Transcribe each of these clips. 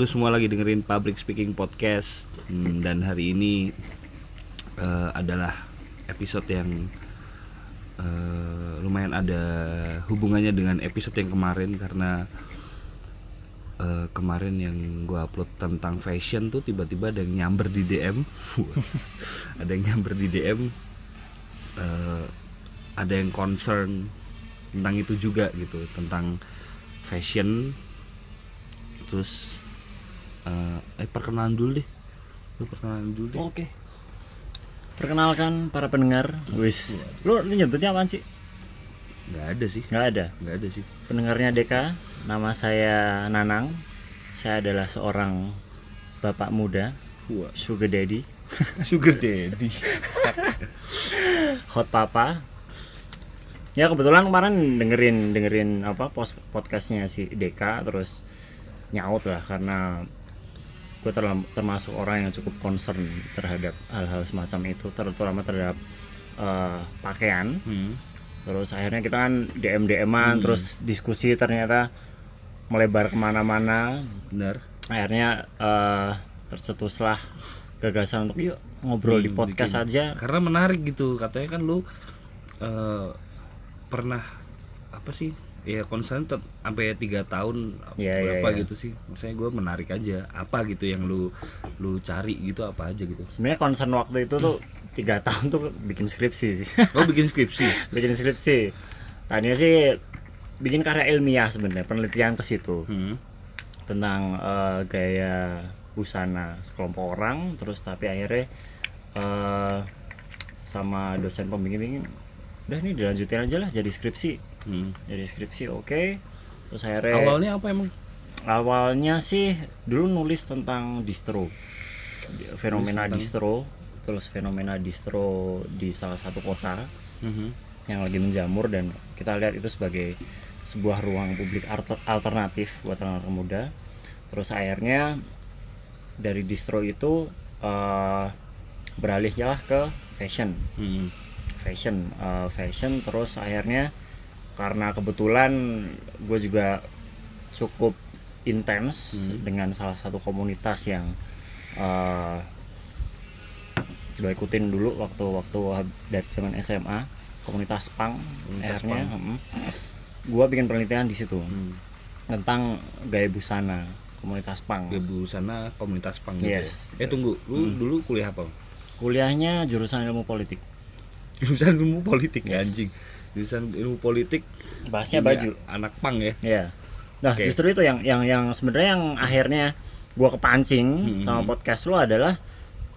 Lu semua lagi dengerin Public Speaking Podcast. Hmm, Dan hari ini eh, adalah episode yang eh, lumayan ada hubungannya dengan episode yang kemarin Karena eh, kemarin yang gua upload tentang fashion tuh tiba-tiba ada yang nyamber di DM Ada yang nyamber di DM eh, Ada yang concern tentang itu juga gitu Tentang fashion. Terus eh, eh perkenalan dulu deh lu perkenalan dulu deh Oke. Perkenalkan para pendengar. Wis. Lu lu nyebutnya apaan sih? nggak ada sih Nggak ada. nggak ada sih Pendengarnya Deka. Nama saya Nanang. Saya adalah seorang bapak muda, Wah. sugar daddy, sugar daddy hot papa. Ya kebetulan kemarin dengerin dengerin apa podcastnya si Deka terus nyaut lah karena gue termasuk orang yang cukup concern terhadap hal-hal semacam itu terutama terhadap eh, pakaian. Hmm. terus akhirnya kita kan DM DM-an terus diskusi ternyata melebar ke mana-mana. Benar. Akhirnya eh tercetuslah gagasan untuk yuk ngobrol di Hmm, podcast bikin. aja. Karena menarik gitu katanya kan lu eh, pernah apa sih ya concern sampai tiga tahun Iya, iya, berapa iya. gitu sih. Maksudnya gue menarik aja apa gitu yang lu lu cari gitu apa aja gitu. Sebenarnya concern waktu itu tuh tiga tahun tuh bikin skripsi sih. Oh bikin skripsi? Bikin skripsi. Tadinya sih bikin karya ilmiah sebenarnya penelitian ke situ. Hmm. tentang eh, gaya busana sekelompok orang terus tapi akhirnya eh, sama dosen pembimbing udah nih dilanjutin aja lah jadi skripsi Hmm. jadi skripsi oke. Terus akhirnya awalnya apa emang? Awalnya sih dulu nulis tentang distro. Fenomena tentang- distro. Terus fenomena distro di salah satu kota Mhm. yang lagi menjamur dan kita lihat itu sebagai sebuah ruang publik alter- alternatif buat anak muda. Terus akhirnya dari distro itu eh, beralih ya ke fashion. Hmm. fashion eh, fashion. Terus akhirnya karena kebetulan gue juga cukup intens Hmm. dengan salah satu komunitas yang eh gue ikutin dulu waktu waktu dari zaman SMA komunitas pang akhirnya punk. gue bikin penelitian di situ Hmm. tentang gaya busana komunitas pang Dia busana komunitas pang gitu Yes. ya? Eh tunggu, lu dulu kuliah apa? kuliahnya jurusan ilmu politik Jurusan ilmu politik ya Yes. anjing. Jurusan ilmu politik bahasnya ini baju anak pang ya. Ya. Nah, Oke. justru itu yang yang yang sebenarnya yang akhirnya gua kepancing Hmm. sama podcast lu adalah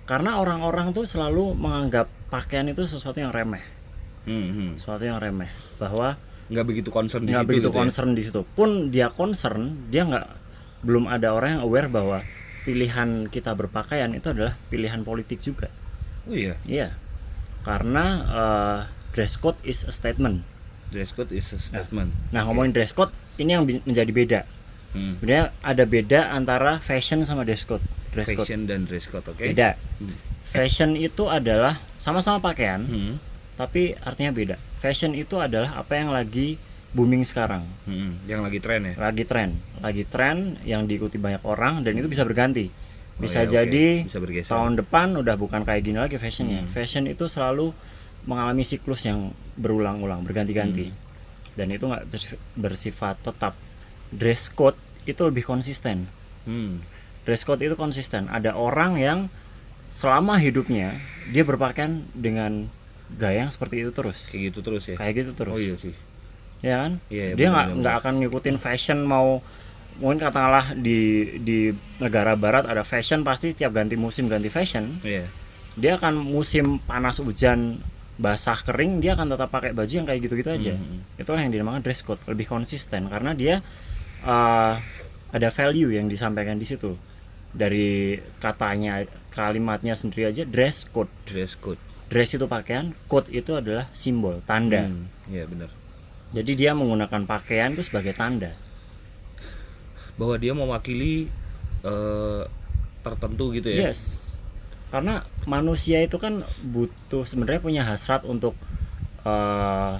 karena orang-orang tuh selalu menganggap pakaian itu sesuatu yang remeh, Hmm, sesuatu yang remeh, bahwa Nggak begitu concern nggak begitu gitu ya? concern di situ. Pun dia concern, dia nggak belum ada orang yang aware bahwa pilihan kita berpakaian itu adalah pilihan politik juga. Oh iya, Iya. Karena eh, dress code is a statement. dress code is a statement. Nah, ngomongin dress code ini yang menjadi beda. Hmm. Sebenarnya ada beda antara fashion sama dress code. Dress code Fashion dan dress code, oke? beda. Hmm. Fashion itu adalah sama-sama pakaian, Hmm. tapi artinya beda. Fashion itu adalah apa yang lagi booming sekarang, Hmm. Yang lagi tren ya? lagi tren, lagi tren yang diikuti banyak orang dan itu bisa berganti. Oh Bisa iya, oke. jadi bisa bergeser. tahun depan udah bukan kayak gini lagi fashionnya. Hmm. Fashion itu selalu mengalami siklus yang berulang-ulang, berganti-ganti. Hmm. Dan itu nggak bersif- bersifat tetap. Dress code itu lebih konsisten. Hmm. dress code itu konsisten. Ada orang yang selama hidupnya dia berpakaian dengan gaya yang seperti itu terus, Kayak gitu terus ya? kayak gitu terus, Oh iya sih. ya kan? Iya, iya, dia nggak nggak akan ngikutin fashion mau mungkin katakanlah di di negara barat ada fashion pasti setiap ganti musim ganti fashion Iya. dia akan musim panas hujan basah kering dia akan tetap pakai baju yang kayak gitu-gitu aja Hmm. itulah yang dinamakan dress code lebih konsisten karena dia uh, ada value yang disampaikan di situ dari katanya kalimatnya sendiri aja dress code Dress code. dress itu pakaian code itu adalah simbol tanda Hmm. Iya benar. jadi dia menggunakan pakaian itu sebagai tanda Bahwa dia mewakili eh, tertentu gitu ya? yes karena manusia itu kan butuh sebenarnya punya hasrat untuk uh,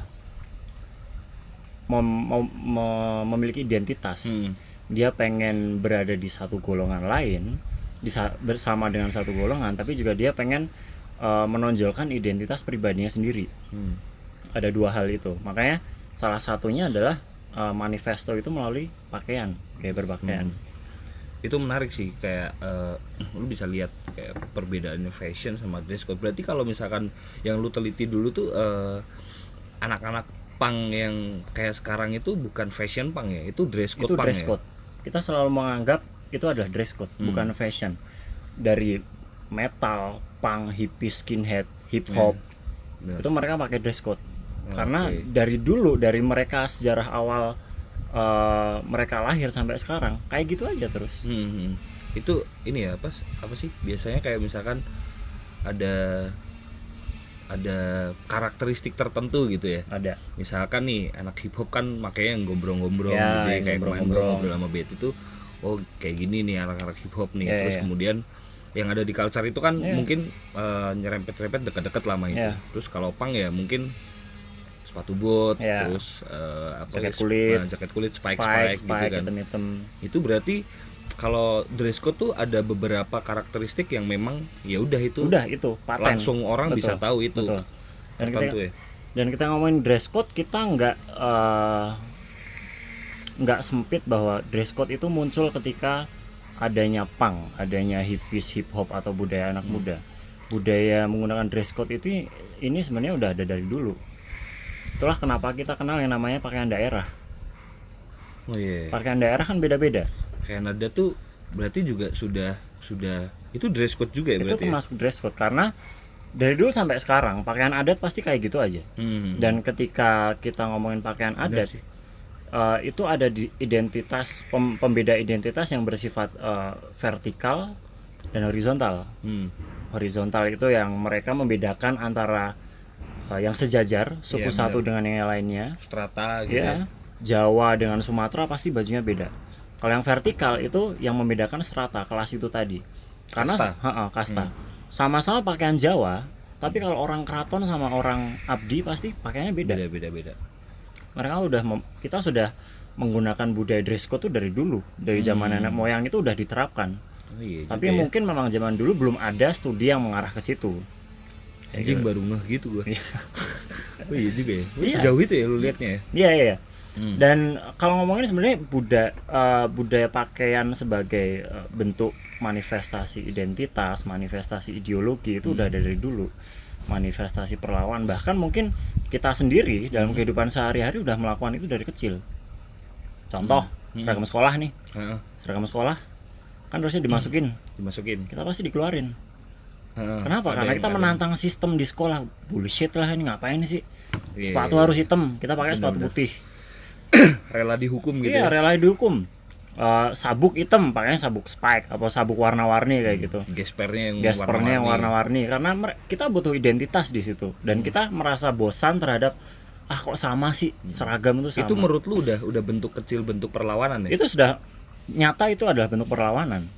mem- mem- mem- memiliki identitas. Hmm. dia pengen berada di satu golongan lain bisa bersama dengan satu golongan tapi juga dia pengen uh, menonjolkan identitas pribadinya sendiri. Hmm. ada dua hal itu. Makanya salah satunya adalah uh, manifesto itu melalui pakaian gaya berpakaian itu menarik sih kayak eh, lu bisa lihat kayak perbedaannya fashion sama dress code berarti kalau misalkan yang lu teliti dulu tuh eh, anak-anak pang yang kayak sekarang itu bukan fashion pang ya itu dress code itu punk dress ya? code kita selalu menganggap itu adalah dress code Hmm. bukan fashion dari metal punk hippie skinhead hip hop Bener. itu mereka pakai dress code karena dari dulu dari mereka sejarah awal eh, mereka lahir sampai sekarang kayak gitu aja terus Hmm, hmm. itu ini ya apa apa sih biasanya kayak misalkan ada ada karakteristik tertentu gitu ya ada misalkan nih anak hip hop kan makanya yang gombrong-gombrong Ya, gitu ya, kayak kemarin ngobrol sama Bet itu oh kayak gini nih anak-anak hip hop nih Ya, terus ya. kemudian yang ada di culture itu kan Ya. mungkin eh, nyerempet-nyerempet dekat-dekat lama itu Ya. terus kalau pang ya mungkin sepatu boot Ya. terus eh, apa Jaket kulit. eh, jaket kulit spike spike, spike, gitu kan hitam-hitam. itu berarti kalau dress code tuh ada beberapa karakteristik yang memang ya udah itu udah itu paten langsung orang Betul, bisa tahu itu betul dan kita ya dan kita ngomongin dress code kita nggak eh, nggak sempit bahwa dress code itu muncul ketika adanya punk, adanya hippies, hip hop atau budaya anak muda. Budaya menggunakan dress code itu ini sebenarnya udah ada dari dulu. Itulah kenapa kita kenal yang namanya pakaian daerah. oh iya Pakaian daerah kan beda-beda. Kanada tuh berarti juga sudah sudah itu dress code juga ya itu berarti ya? termasuk dress code karena dari dulu sampai sekarang pakaian adat pasti kayak gitu aja. Hmm. Dan ketika kita ngomongin pakaian Benar adat sih. eh, itu ada di identitas pem- pembeda identitas yang bersifat eh, vertikal dan horizontal. Hmm. Horizontal itu yang mereka membedakan antara eh, yang sejajar suku Iya, satu dengan yang lainnya. strata gitu ya. Ya, Jawa dengan Sumatera pasti bajunya beda. Kalau yang vertikal itu yang membedakan strata kelas itu tadi. Karena Kasta. Hmm. Ha-ha, kasta. Sama-sama pakaian Jawa, tapi kalau orang keraton sama orang abdi pasti pakaiannya beda. beda beda beda Mereka udah mem- kita sudah menggunakan budaya dress code tuh dari dulu, dari zaman Hmm. nenek moyang itu udah diterapkan. oh, iya Tapi ya. mungkin memang zaman dulu belum ada studi yang mengarah ke situ. Anjing baru ngeh gitu gua Iya. oh iya juga ya Iya. sejauh itu ya lu liatnya ya Iya iya. iya. Hmm. Dan kalau ngomongin sebenarnya budaya budaya pakaian sebagai eh, bentuk manifestasi identitas, manifestasi ideologi itu udah ada dari dulu. Manifestasi perlawan bahkan mungkin kita sendiri dalam kehidupan sehari-hari udah melakukan itu dari kecil. Contoh, Hmm. seragam sekolah nih, Heeh, seragam sekolah kan harusnya dimasukin, dimasukin kita pasti dikeluarin. Heeh, Kenapa? Karena kita menantang sistem di sekolah. Bullshit lah ini ngapain sih? Iya, Sepatu iya, harus hitam, kita pakai sepatu putih. rela dihukum gitu iya, ya rela dihukum. Eh, sabuk hitam, pakainya sabuk spike atau sabuk warna-warni kayak gitu. gespernya yang Gaspernya yang warna-warni. warna-warni karena kita butuh identitas di situ dan Hmm. kita merasa bosan terhadap ah kok sama sih seragam itu sama. itu menurut lu udah udah bentuk kecil bentuk perlawanan ya Itu sudah nyata itu adalah bentuk perlawanan,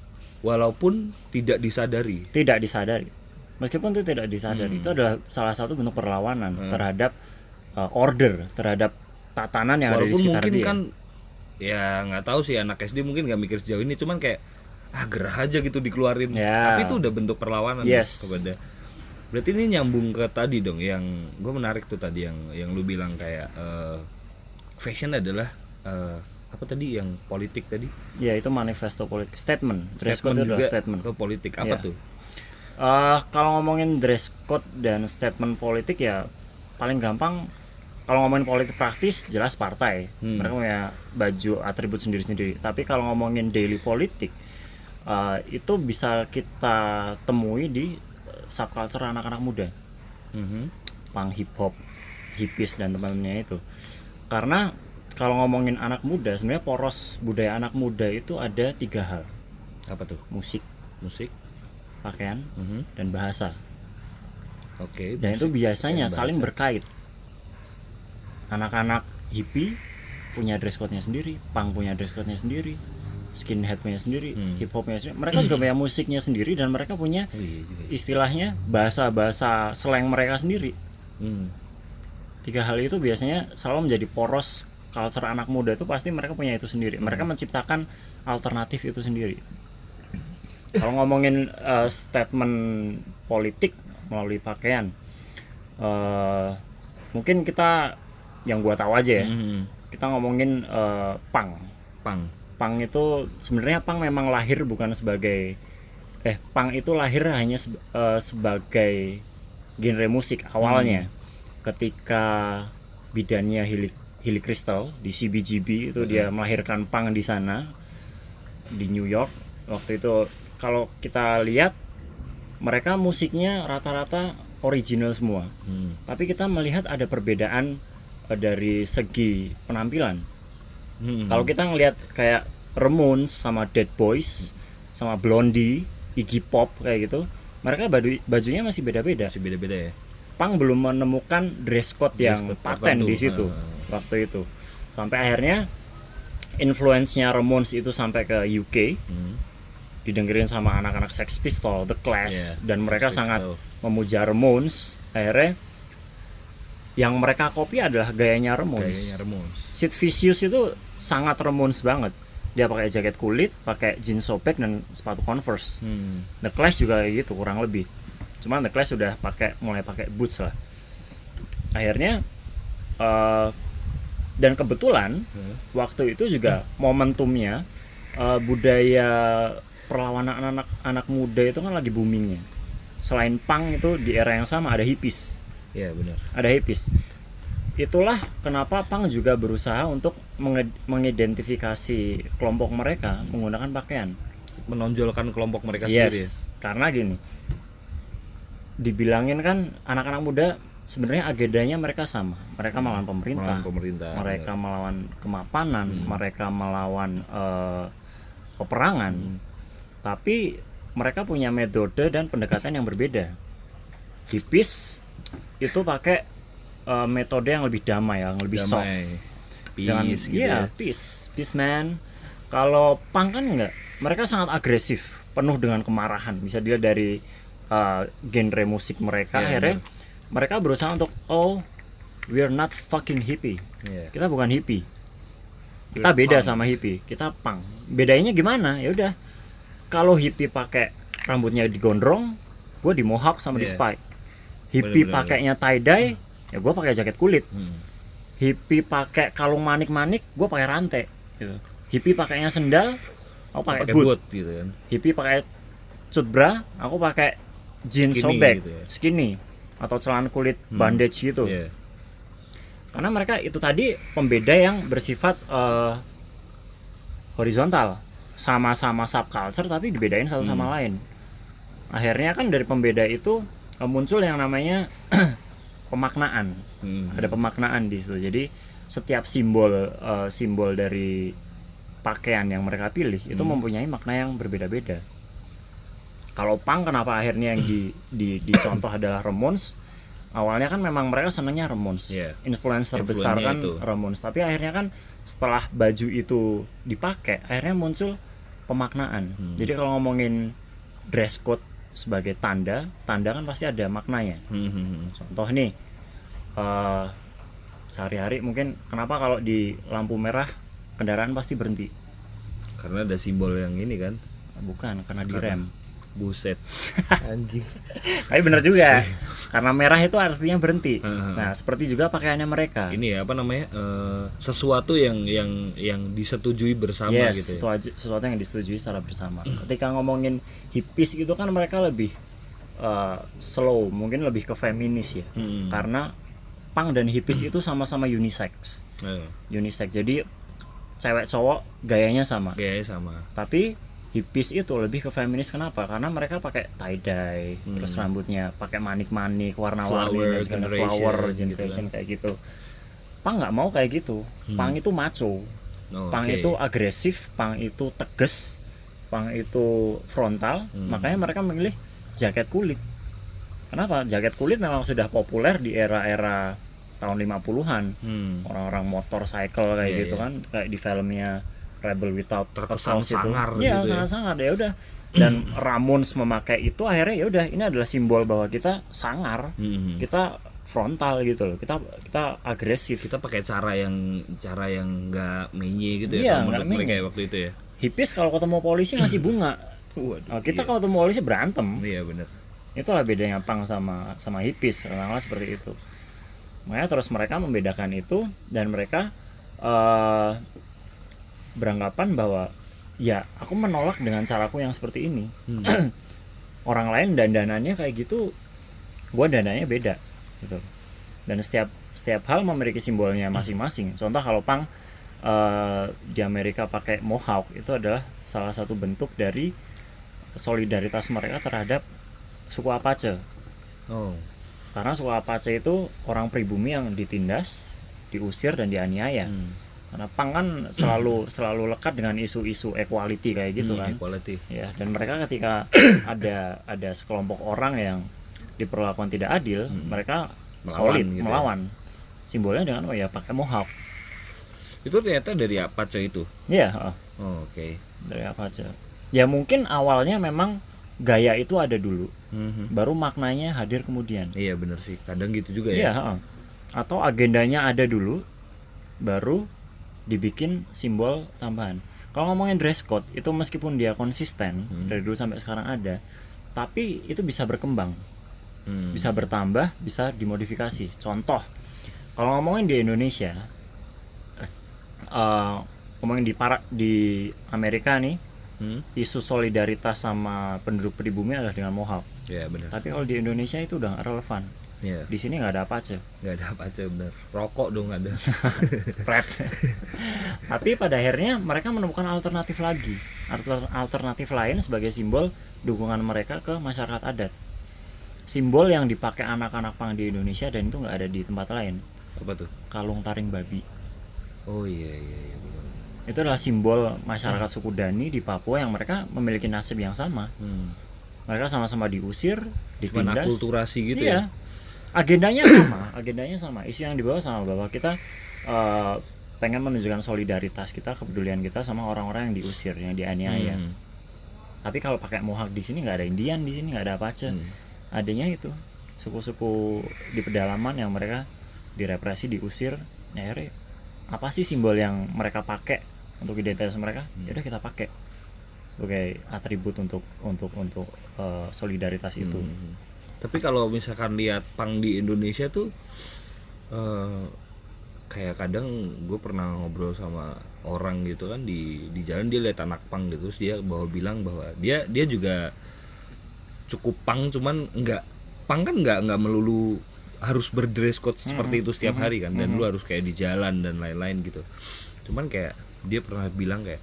walaupun tidak disadari tidak disadari. Meskipun itu tidak disadari, Hmm. itu adalah salah satu bentuk perlawanan Hmm. terhadap eh, order, terhadap tatanan yang ada di walaupun sekitar mungkin dia. kan ya nggak tahu sih anak SD mungkin nggak mikir sejauh ini cuman kayak ah gerah aja gitu dikeluarin Ya. tapi itu udah bentuk perlawanan Yes. kepada berarti ini nyambung ke tadi dong yang gue menarik tuh tadi yang yang lu bilang kayak eh, fashion adalah eh, apa tadi yang politik tadi Ya itu manifesto politik statement. Dress code juga statement. ke politik apa Iya. tuh Eh, kalau ngomongin dress code dan statement politik ya paling gampang kalau ngomongin politik praktis jelas partai. Hmm. Mereka punya baju atribut sendiri-sendiri. Tapi kalau ngomongin daily politik eh, itu bisa kita temui di eh, subculture anak-anak muda, Mhm. punk hip hop, hippies dan teman-temannya itu. Karena kalau ngomongin anak muda sebenarnya poros budaya anak muda itu ada tiga hal apa tuh musik musik pakaian Mhm. dan bahasa oke dan itu biasanya dan saling bahasa. berkait anak-anak hippie punya dress code-nya sendiri punk punya dress code-nya sendiri skinhead punya sendiri Hmm. hip hop punya sendiri mereka juga punya musiknya sendiri dan mereka punya oh, iya juga. istilahnya bahasa-bahasa slang mereka sendiri Hmm. tiga hal itu biasanya selalu menjadi poros culture anak muda itu pasti mereka punya itu sendiri. Mereka menciptakan alternatif itu sendiri. Kalau ngomongin eh, statement politik melalui pakaian eh, mungkin kita yang gua tahu aja ya Mhm. kita ngomongin eh, punk pang. Punk itu sebenarnya punk memang lahir bukan sebagai eh punk itu lahir hanya seb- eh, sebagai genre musik awalnya. Ketika bidannya Hilly, Hilly Crystal di CBGB itu dia melahirkan punk di sana di New York waktu itu kalau kita lihat mereka musiknya rata-rata original semua Hmm. tapi kita melihat ada perbedaan eh, dari segi penampilan Hmm. kalau kita ngelihat kayak Ramones sama Dead Boys sama Blondie, Iggy Pop kayak gitu, mereka baju bajunya masih beda-beda. masih beda-beda ya Pang belum menemukan dress code Dress yang code paten di situ Ah. Waktu itu. Sampai akhirnya influence-nya Ramones itu sampai ke UK, Hmm. didengerin sama anak-anak Sex Pistol, The Clash Iya, dan Sex mereka Pistols. sangat memuja Ramones. Akhirnya yang mereka copy adalah gayanya Ramones. kayaknya Ramones Sid Vicious itu sangat Ramones banget. Dia pakai jaket kulit, pakai jeans sobek dan sepatu Converse. Hmm. The Clash juga kayak gitu kurang lebih. Cuman The Clash sudah pakai mulai pakai boots lah. Akhirnya eh, dan kebetulan Hmm. waktu itu juga momentumnya eh, budaya perlawanan anak anak muda itu kan lagi boomingnya. Selain punk itu di era yang sama ada hippies Iya benar. ada hippies. Itulah kenapa Pang juga berusaha untuk menge- mengidentifikasi kelompok mereka menggunakan pakaian. Menonjolkan kelompok mereka yes, sendiri. ya? karena gini. Dibilangin kan anak-anak muda sebenarnya agendanya mereka sama. Mereka melawan pemerintah, Melawan pemerintah. mereka melawan kemapanan, Hmm. mereka melawan eh, peperangan. Hmm. Tapi mereka punya metode dan pendekatan yang berbeda. Hippies itu pakai eh, metode yang lebih damai, yang lebih soft. Damai. Peace Jangan- gitu iya, ya. peace, peace man. Kalau punk kan enggak, mereka sangat agresif, penuh dengan kemarahan. Bisa dilihat dari eh, genre musik mereka. Iya, Akhirnya mereka berusaha untuk oh, we're not fucking hippie. Iya. Kita bukan hippie. Kita We're beda punk. sama hippie. Kita punk. Bedanya gimana? Ya udah. Kalau hippie pakai rambutnya digondrong, gue di mohawk sama di Iya. spike. Hippie pakainya tie dye, ya gue pakai jaket kulit. Hmm. Hippie pakai kalung manik-manik, gue pakai rantai. Gitu. Hippie pakainya sendal, aku pakai boot. boot gitu kan. Hippie pakai cut bra, aku pakai jeans sobek, gitu ya. skinny atau celana kulit Hmm. bandage gitu Iya. karena mereka itu tadi pembeda yang bersifat eh, horizontal sama-sama subculture tapi dibedain satu sama Hmm. lain akhirnya kan dari pembeda itu eh, muncul yang namanya pemaknaan Hmm. ada pemaknaan di situ jadi setiap simbol eh, simbol dari pakaian yang mereka pilih itu Hmm. mempunyai makna yang berbeda-beda kalau pang kenapa akhirnya yang di, di dicontoh adalah Ramones awalnya kan memang mereka senangnya Ramones Iya. influencer besar kan itu. Ramones tapi akhirnya kan setelah baju itu dipakai akhirnya muncul pemaknaan Hmm. jadi kalau ngomongin dress code sebagai tanda tanda kan pasti ada maknanya Hmm, hmm, hmm. contoh nih eh, sehari-hari mungkin kenapa kalau di lampu merah kendaraan pasti berhenti Karena ada simbol yang ini kan. bukan karena Karena- direm Buset. Anjing. tapi benar juga karena merah itu artinya berhenti Heeh. nah seperti juga pakaiannya mereka Ini ya apa namanya? eh, sesuatu yang yang yang disetujui bersama yes gitu ya. sesuatu, sesuatu yang disetujui secara bersama ketika ngomongin hippies itu kan mereka lebih eh, slow mungkin lebih ke feminis ya Hmm. karena punk dan hippies itu sama-sama unisex Eh, unisex jadi cewek cowok gayanya sama gayanya sama. tapi hippies itu lebih ke feminis kenapa karena mereka pakai tie dye Hmm. terus rambutnya pakai manik-manik warna-warni Flower dan segala- generation flower gitu generation kayak gitu pang nggak mau kayak gitu Hmm. pang itu maco Oh, pang oke. itu agresif pang itu tegas pang itu frontal Hmm. makanya mereka memilih jaket kulit kenapa jaket kulit memang sudah populer di era-era tahun 50-an Hmm. orang-orang motorcycle kayak Iya, gitu iya. kan kayak di filmnya Rebel Without a Terkesan Cause itu. sangar Iya, gitu ya. sangat sangar ya udah. Dan Ramones memakai itu akhirnya ya udah ini adalah simbol bahwa kita sangar, Hmm. kita frontal gitu loh kita kita agresif kita pakai cara yang cara yang nggak menye gitu Iya, ya nggak menurut mereka ya waktu itu ya hipis kalau ketemu polisi ngasih bunga Waduh, Nah, kita iya. kalau ketemu polisi berantem iya benar itulah bedanya pang sama sama hipis kadang seperti itu makanya terus mereka membedakan itu dan mereka eh, beranggapan bahwa ya aku menolak dengan caraku yang seperti ini. Hmm. orang lain dandanannya kayak gitu gua dandannya beda gitu. Dan setiap setiap hal memiliki simbolnya masing-masing. Contoh kalau pang eh, di Amerika pakai mohawk itu adalah salah satu bentuk dari solidaritas mereka terhadap suku Apache. Oh. Karena suku Apache itu orang pribumi yang ditindas diusir dan dianiaya. Hmm. Karena pang kan selalu selalu lekat dengan isu-isu equality kayak gitu Hmm, kan. equality. Ya dan mereka ketika ada ada sekelompok orang yang diperlakukan tidak adil Hmm. mereka Melawan solid gitu ya. melawan. Simbolnya dengan oh ya pakai mohawk. Itu ternyata dari apa cuy itu? Ya heeh, oh, oke. Dari apa aja ya mungkin awalnya memang gaya itu ada dulu. Mhm. baru maknanya hadir kemudian. Iya bener sih. Kadang gitu juga Iya, ya heeh. atau agendanya ada dulu, baru dibikin simbol tambahan. Kalau ngomongin dress code itu meskipun dia konsisten Hmm. dari dulu sampai sekarang ada, tapi itu bisa berkembang, Hmm. bisa bertambah, bisa dimodifikasi. Contoh, kalau ngomongin di Indonesia, eh, ngomongin di para di Amerika nih, Hmm? isu solidaritas sama penduduk pribumi adalah dengan mohawk. ya bener Tapi kalau di Indonesia itu udah relevan. Ya Di sini nggak ada apa aja. nggak ada apa aja bener rokok dong ada Pret. Tapi pada akhirnya mereka menemukan alternatif lagi, Alter- alternatif lain sebagai simbol dukungan mereka ke masyarakat adat. Simbol yang dipakai anak-anak pang di Indonesia dan itu nggak ada di tempat lain. apa tuh Kalung taring babi. oh iya iya iya. Itu adalah simbol masyarakat suku Dani di Papua yang mereka memiliki nasib yang sama. Hmm. Mereka sama-sama diusir, cuman ditindas. akulturasi gitu iya. ya Agendanya sama, agendanya sama. Isu yang dibawa sama bahwa kita eh, pengen menunjukkan solidaritas kita, kepedulian kita sama orang-orang yang diusir, yang dianiaya. Hmm. Tapi kalau pakai mohawk di sini nggak ada Indian, di sini nggak ada Apache. Hmm. Adanya itu suku-suku di pedalaman yang mereka direpresi, diusir. Nah, akhirnya apa sih simbol yang mereka pakai untuk identitas mereka? Hmm. Ya udah kita pakai sebagai atribut untuk untuk untuk eh, solidaritas itu. Hmm. Tapi kalau misalkan lihat pang di Indonesia tuh eh, kayak kadang gue pernah ngobrol sama orang gitu kan di di jalan dia lihat anak pang gitu terus dia bawa bilang bahwa dia dia juga cukup pang cuman nggak pang kan nggak nggak melulu harus berdress code seperti itu setiap hari kan dan lu harus kayak di jalan dan lain-lain gitu. Cuman kayak dia pernah bilang kayak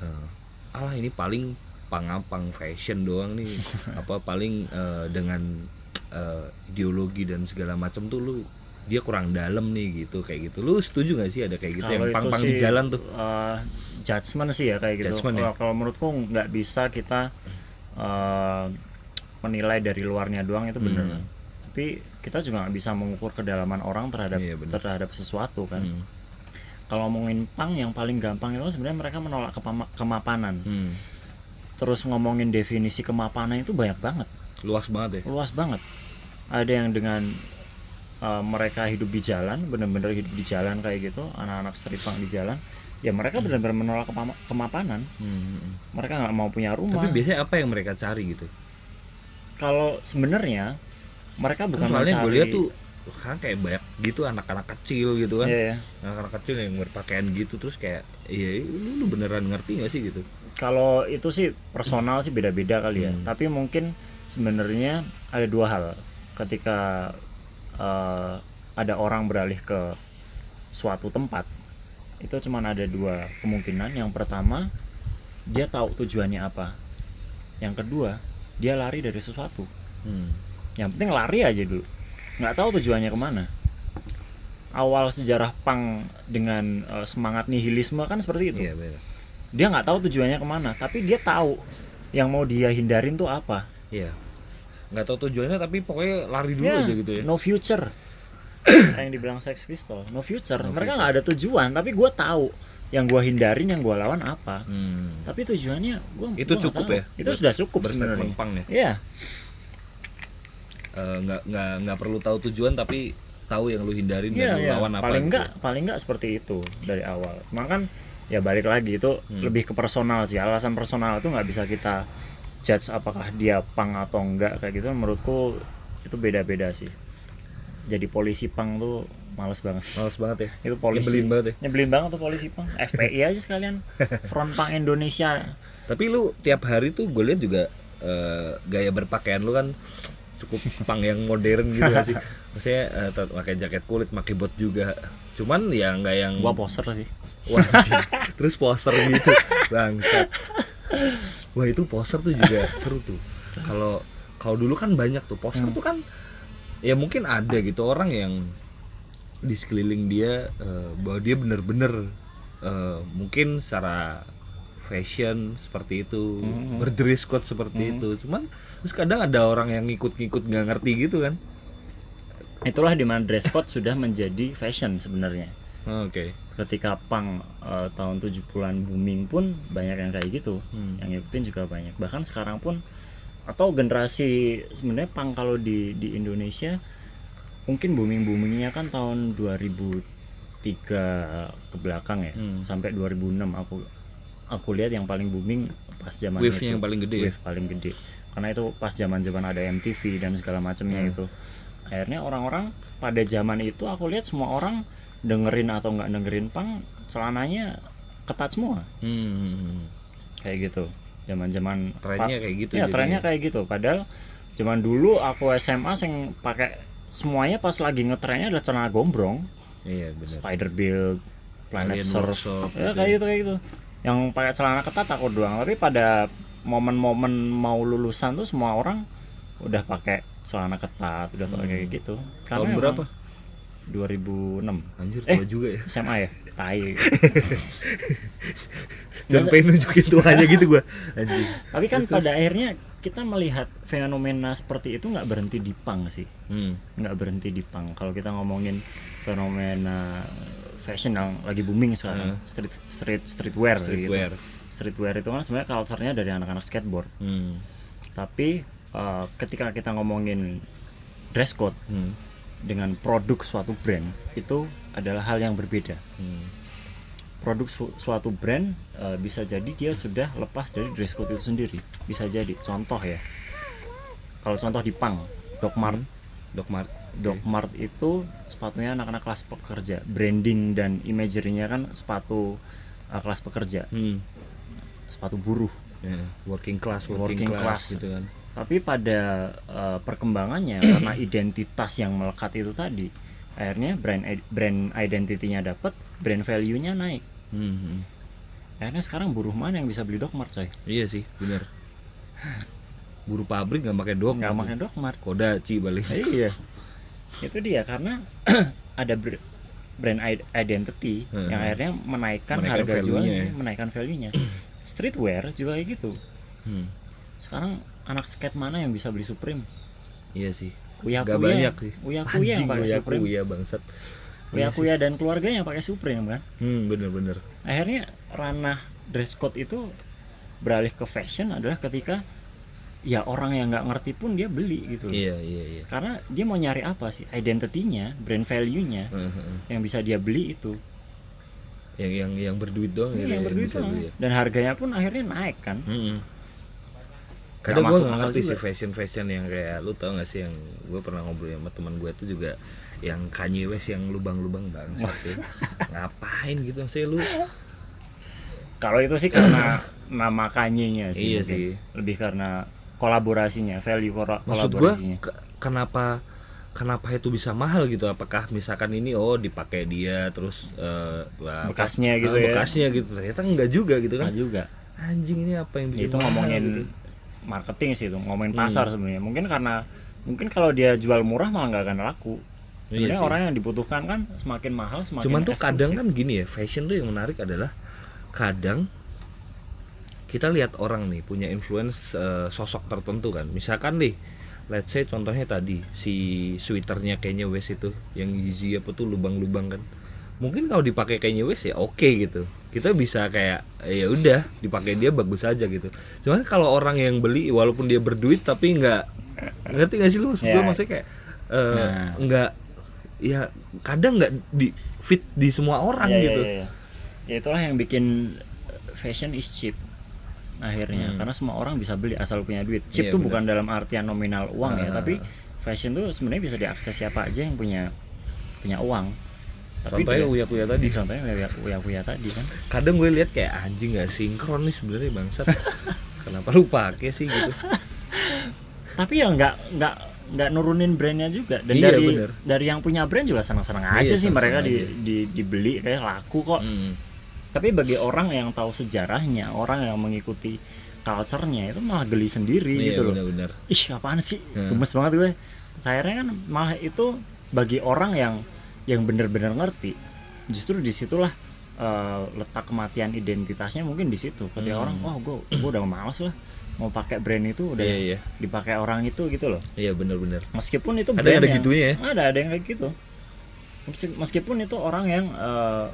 eh, alah ini paling pangapang fashion doang nih apa paling eh, dengan eh, ideologi dan segala macam tuh lu dia kurang dalam nih gitu kayak gitu lu setuju gak sih ada kayak gitu yang Kalau itu pang-pang di jalan tuh eh, judgement sih ya kayak gitu. Judgement Kalau ya? kalau menurutku nggak bisa kita eh, menilai dari luarnya doang itu benar. Hmm. Tapi kita juga nggak bisa mengukur kedalaman orang terhadap Iya, terhadap sesuatu kan. Hmm. Kalau ngomongin pang yang paling gampang itu sebenarnya mereka menolak kepama- kemapanan. Hmm. Terus ngomongin definisi kemapanan itu banyak banget, luas banget ya luas banget. Ada yang dengan uh, mereka hidup di jalan, benar-benar hidup di jalan kayak gitu, anak-anak street punk di jalan, ya mereka benar-benar menolak kemapanan. Hmm. Mereka nggak mau punya rumah. tapi biasanya apa yang mereka cari gitu Kalau sebenarnya mereka bukan soalnya gue mencari- lihat tuh kan kayak banyak gitu anak-anak kecil gitu kan Iya, iya. anak-anak kecil yang berpakaian gitu terus kayak iya lu, lu beneran ngerti gak sih gitu Kalau itu sih personal sih beda-beda kali ya. Hmm. Tapi mungkin sebenarnya ada dua hal. Ketika eh, ada orang beralih ke suatu tempat, itu cuma ada dua kemungkinan. Yang pertama, dia tahu tujuannya apa. Yang kedua, dia lari dari sesuatu. hmm. Yang penting lari aja dulu. Nggak tahu tujuannya ke mana. Awal sejarah pang dengan eh, semangat nihilisme kan seperti itu. Iya bener dia nggak tahu tujuannya ke mana tapi dia tahu yang mau dia hindarin tuh apa. Iya. Nggak tahu tujuannya tapi pokoknya lari dulu Ya, aja gitu ya. no future. Kayak yang dibilang Sex Pistol no future. No mereka nggak ada tujuan tapi gue tahu yang gue hindarin yang gue lawan apa. Hmm. tapi tujuannya gue Itu cukup ya? itu sudah cukup sebenarnya. ya? Iya Eh, nggak nggak nggak perlu tahu tujuan tapi tahu yang lu hindarin Iya, dan lu iya. lawan apa paling gitu. enggak paling enggak seperti itu dari awal. Makan ya balik lagi itu Hmm. lebih ke personal sih. Alasan personal itu nggak bisa kita judge apakah dia pang atau enggak kayak gitu. Menurutku itu beda-beda sih. Jadi polisi pang tuh males banget. males banget ya Itu polisi. Nyebelin banget ya Nyebelin banget tuh polisi pang. FPI aja sekalian. Front Pang Indonesia. tapi lu tiap hari tuh gue lihat juga eh, gaya berpakaian lu kan cukup pang yang modern gitu gak sih? Maksudnya eh, tet- pakai jaket kulit pakai bot juga. Cuman ya nggak yang Gua poser sih. Wah, terus poster gitu. Bangsat. Wah itu poster tuh juga seru tuh. Kalau kalau dulu kan banyak tuh. Poster tuh kan ya mungkin ada gitu orang yang di sekeliling dia eh, bahwa dia bener-bener eh, mungkin secara fashion seperti itu Hmm. berdress code seperti itu. Cuman terus kadang ada orang yang ngikut-ngikut nggak ngerti gitu kan Itulah di mana dress code sudah menjadi fashion sebenarnya. oke ketika pang eh, tahun 70-an booming pun banyak yang kayak gitu Hmm. yang ngikutin juga banyak bahkan sekarang pun atau generasi sebenarnya pang kalau di di Indonesia mungkin booming boomingnya kan tahun 2003 ke belakang ya Hmm. sampai 2006 aku aku lihat yang paling booming pas zaman Wave-nya itu yang paling gede ya? wave paling gede karena itu pas zaman zaman ada MTV dan segala macamnya Hmm. itu. Akhirnya orang-orang pada zaman itu aku lihat semua orang dengerin atau nggak dengerin pang celananya ketat semua. Hmm. kayak gitu. Zaman-zaman trennya kayak gitu ya jadinya. trennya kayak gitu. Padahal zaman dulu aku SMA sing pakai semuanya pas lagi ngetrennya adalah celana gombrong. Iya benar spider build planet Alien surf. Workshop ya gitu kayak gitu kayak gitu. Yang pakai celana ketat aku doang. Tapi pada momen-momen mau lulusan tuh semua orang udah pakai celana ketat udah pakai kayak gitu. Hmm. tahun berapa? 2006 anjir Eh. tua juga ya? SMA ya? Tai. Jangan pengen nunjukin tuanya gitu gua. Anjing. Tapi kan pada akhirnya kita melihat fenomena seperti itu nggak berhenti di pang sih. Hmm. nggak berhenti di pang kalau kita ngomongin fenomena fashion yang lagi booming sekarang street street streetwear gitu. Streetwear. itu kan sebenarnya culture-nya dari anak-anak skateboard Hmm. tapi eh, ketika kita ngomongin dress code Hmm. dengan produk suatu brand itu adalah hal yang berbeda Hmm. produk su- suatu brand eh, bisa jadi dia sudah lepas dari dress code itu sendiri bisa jadi contoh ya kalau contoh di pang Doc Mart Doc Mart Doc Mart itu sepatunya anak-anak kelas pekerja branding dan imagery-nya kan sepatu uh, kelas pekerja hmm. Sepatu buruh. Ya, working class working, Working class, class. gitu kan. Tapi pada uh, perkembangannya karena identitas yang melekat itu tadi akhirnya brand brand identity-nya dapat brand value-nya naik. Hmm, hmm. akhirnya sekarang buruh mana yang bisa beli Doc Mart coy? Iya sih bener. Buru pabrik nggak pakai dok nggak pakai Doc Mart kodaci balik. Iya. Itu dia karena ada br- brand identity Hmm. yang akhirnya menaikkan, Menaikkan harga jualnya ya. menaikkan value-nya streetwear juga kayak gitu. Hmm. sekarang anak skate mana yang bisa beli Supreme? Iya sih. Uya Gak Kuya. banyak sih. Uya Kuya yang pakai Uya Supreme. Kuya bangsat. Uya Kuya dan keluarganya pakai Supreme kan? Hmm bener-bener akhirnya ranah dress code itu beralih ke fashion adalah ketika ya orang yang nggak ngerti pun dia beli gitu. Loh. iya iya iya. Karena dia mau nyari apa sih? Identity-nya brand value-nya Hmm, hmm, hmm. yang bisa dia beli itu yang yang yang berduit doang Iya, gitu yang ya, berduit bisa doang. beli ya. dan harganya pun akhirnya naik kan Mm-mm. Kadang gue masuk gak akal ngerti sih fashion-fashion yang kayak lu tau gak sih yang gue pernah ngobrol sama teman gue tuh juga yang Kanye West yang lubang-lubang banget sih. Ngapain gitu sih lu? kalau itu sih karena nama kanyenya sih Iya mungkin. sih. lebih karena kolaborasinya value kora- Maksud kolaborasinya kenapa kenapa itu bisa mahal gitu? Apakah misalkan ini oh dipakai dia terus eh, apa- Bekasnya gitu ah, ya. Bekasnya gitu. Ternyata enggak juga gitu kan. juga Anjing ini apa yang bikin itu mahal ngomongin gitu. marketing sih itu ngomongin Hmm. pasar sebenarnya mungkin karena mungkin kalau dia jual murah malah nggak akan laku Iya Sebenarnya sih. orang yang dibutuhkan kan semakin mahal semakin Cuman tuh eksklusif. kadang kan gini ya, fashion tuh yang menarik adalah kadang kita lihat orang nih punya influence eh, sosok tertentu kan. Misalkan nih, let's say contohnya tadi si sweaternya kayaknya West itu yang Yeezy apa tuh lubang-lubang kan. Mungkin kalau dipakai kayaknya West ya oke gitu. Kita bisa kayak ya udah dipakai dia bagus aja gitu. Cuman kalau orang yang beli walaupun dia berduit tapi nggak ngerti gak sih lu maksud Ya. gue maksudnya kayak eh, Nah. nggak ya kadang nggak di fit di semua orang Ya, ya, gitu ya, ya. Ya, itulah yang bikin fashion is cheap akhirnya Hmm. karena semua orang bisa beli asal punya duit cheap Iya, tuh benar. bukan dalam artian nominal uang ya Ah. tapi fashion tuh sebenarnya bisa diakses siapa aja yang punya punya uang tapi contohnya dia- uya kuya tadi contohnya uya uya uya tadi kan kadang gue lihat kayak anjing nggak sinkron nih sebenarnya bangsat kenapa lu pakai sih gitu tapi ya nggak nggak nggak nurunin brandnya juga dan Iya, dari bener. dari yang punya brand juga senang-senang aja Iya, sih mereka senang-senang di, aja. di dibeli kayak laku kok Hmm. Tapi bagi orang yang tahu sejarahnya orang yang mengikuti culture-nya itu malah geli sendiri iya gitu loh. benar-benar. Ih apaan sih? Hmm. gemes banget gue. Akhirnya kan malah itu bagi orang yang yang bener-bener ngerti justru di situlah eh, letak kematian identitasnya mungkin di situ. Ketika Hmm. orang oh gue gue udah males lah mau pakai brand itu udah iya iya. dipakai orang itu gitu loh. Iya benar-benar. Meskipun itu Ada brand yang ada yang- gitunya ya? ada ada yang kayak gitu. Meski- meskipun itu orang yang eh,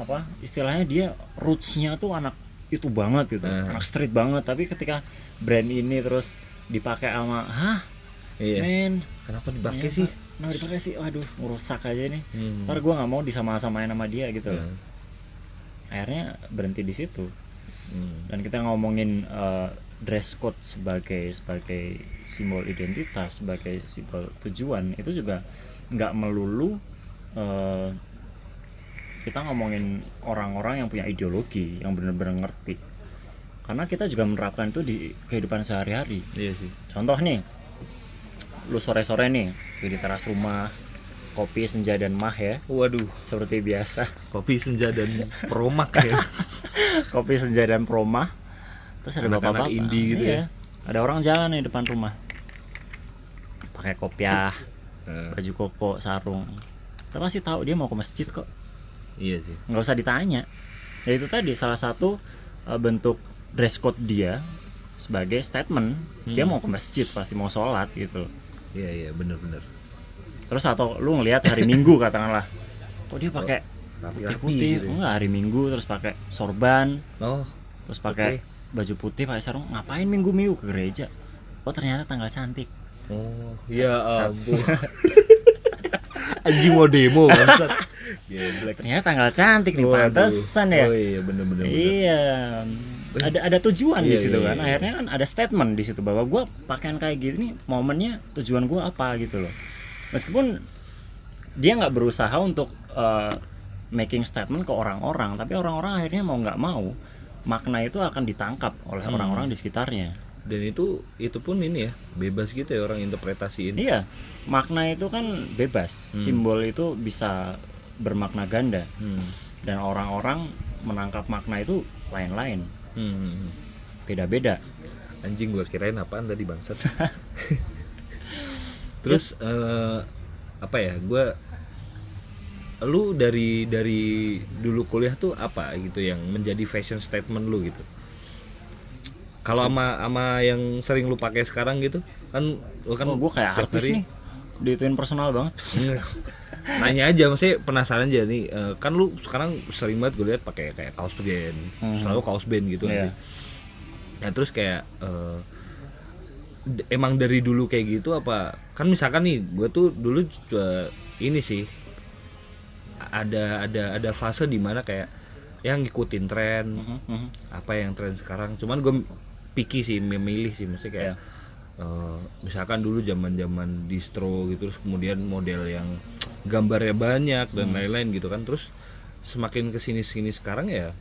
apa istilahnya dia rootsnya tuh anak itu banget gitu Ah. anak street banget tapi ketika brand ini terus dipakai sama hah iya men kenapa dipakai Iya, sih. Nah, dipakai sih, waduh, ngerusak aja nih. Hmm. Ntar gue nggak mau disama-samain sama dia gitu. Hmm. Akhirnya berhenti di situ. Hmm. Dan kita ngomongin eh, dress code sebagai sebagai simbol identitas, sebagai simbol tujuan itu juga nggak melulu eh, kita ngomongin orang-orang yang punya ideologi, yang benar-benar ngerti. Karena kita juga menerapkan itu di kehidupan sehari-hari. iya sih Contoh nih, lu sore-sore nih di teras rumah, kopi senja dan mah ya, waduh seperti biasa. kopi senja dan promak ya Kopi senja dan promah. Terus ada bapak-bapak. indie gitu Iya. ya. Ada orang jalan nih depan rumah. Pakai kopiah, Hmm. baju koko, sarung. Kita pasti tahu dia mau ke masjid kok. Iya sih. Nggak usah ditanya. Ya itu tadi salah satu uh, bentuk dress code dia sebagai statement. Dia Hmm. mau ke masjid pasti mau sholat gitu. Iya iya benar-benar terus atau lu ngelihat hari minggu katakanlah. Kok dia pakai rapi-rapi putih gitu ya. enggak hari minggu terus pakai sorban. Oh terus pakai baju putih pakai sarung. Ngapain minggu minggu ke gereja? Oh ternyata tanggal cantik. Oh ya ampun anjing mau demo bangsat. Geblek. ternyata tanggal cantik nih Waduh. pantesan ya. Oh iya bener-bener iya. Ada ada tujuan di Iya, situ iya, kan. iya. akhirnya kan ada statement di situ bahwa gue pakaian kayak gini momennya tujuan gue apa gitu loh. Meskipun dia nggak berusaha untuk uh, making statement ke orang-orang tapi orang-orang akhirnya mau nggak mau makna itu akan ditangkap oleh Hmm. orang-orang di sekitarnya. Dan itu itu pun ini ya bebas gitu ya orang interpretasiin. Iya makna itu kan bebas. Hmm. simbol itu bisa bermakna ganda. Hmm. dan orang-orang menangkap makna itu lain-lain. Hmm. beda-beda. Anjing gua kirain apaan tadi bangsat. Terus eh, apa ya gua lu dari dari dulu kuliah tuh apa gitu yang menjadi fashion statement lu gitu? Kalau sama sama yang sering lu pakai sekarang gitu kan lu kan oh, gue kayak artis hari- nih dituin personal banget Enggak. nanya aja maksudnya penasaran aja nih eh, kan lu sekarang sering banget gue lihat pakai kayak kaos band Hmm. selalu kaos band gitu nggak Iya. sih nah terus kayak d- emang dari dulu kayak gitu apa kan misalkan nih gue tuh dulu juga ini sih ada ada ada fase di mana kayak yang ngikutin tren Mhm, mhm. apa yang tren sekarang cuman gue picky sih memilih sih mesti kayak eh, misalkan dulu zaman zaman distro gitu terus kemudian model yang gambarnya banyak dan lain-lain gitu kan terus semakin ke sini sini sekarang ya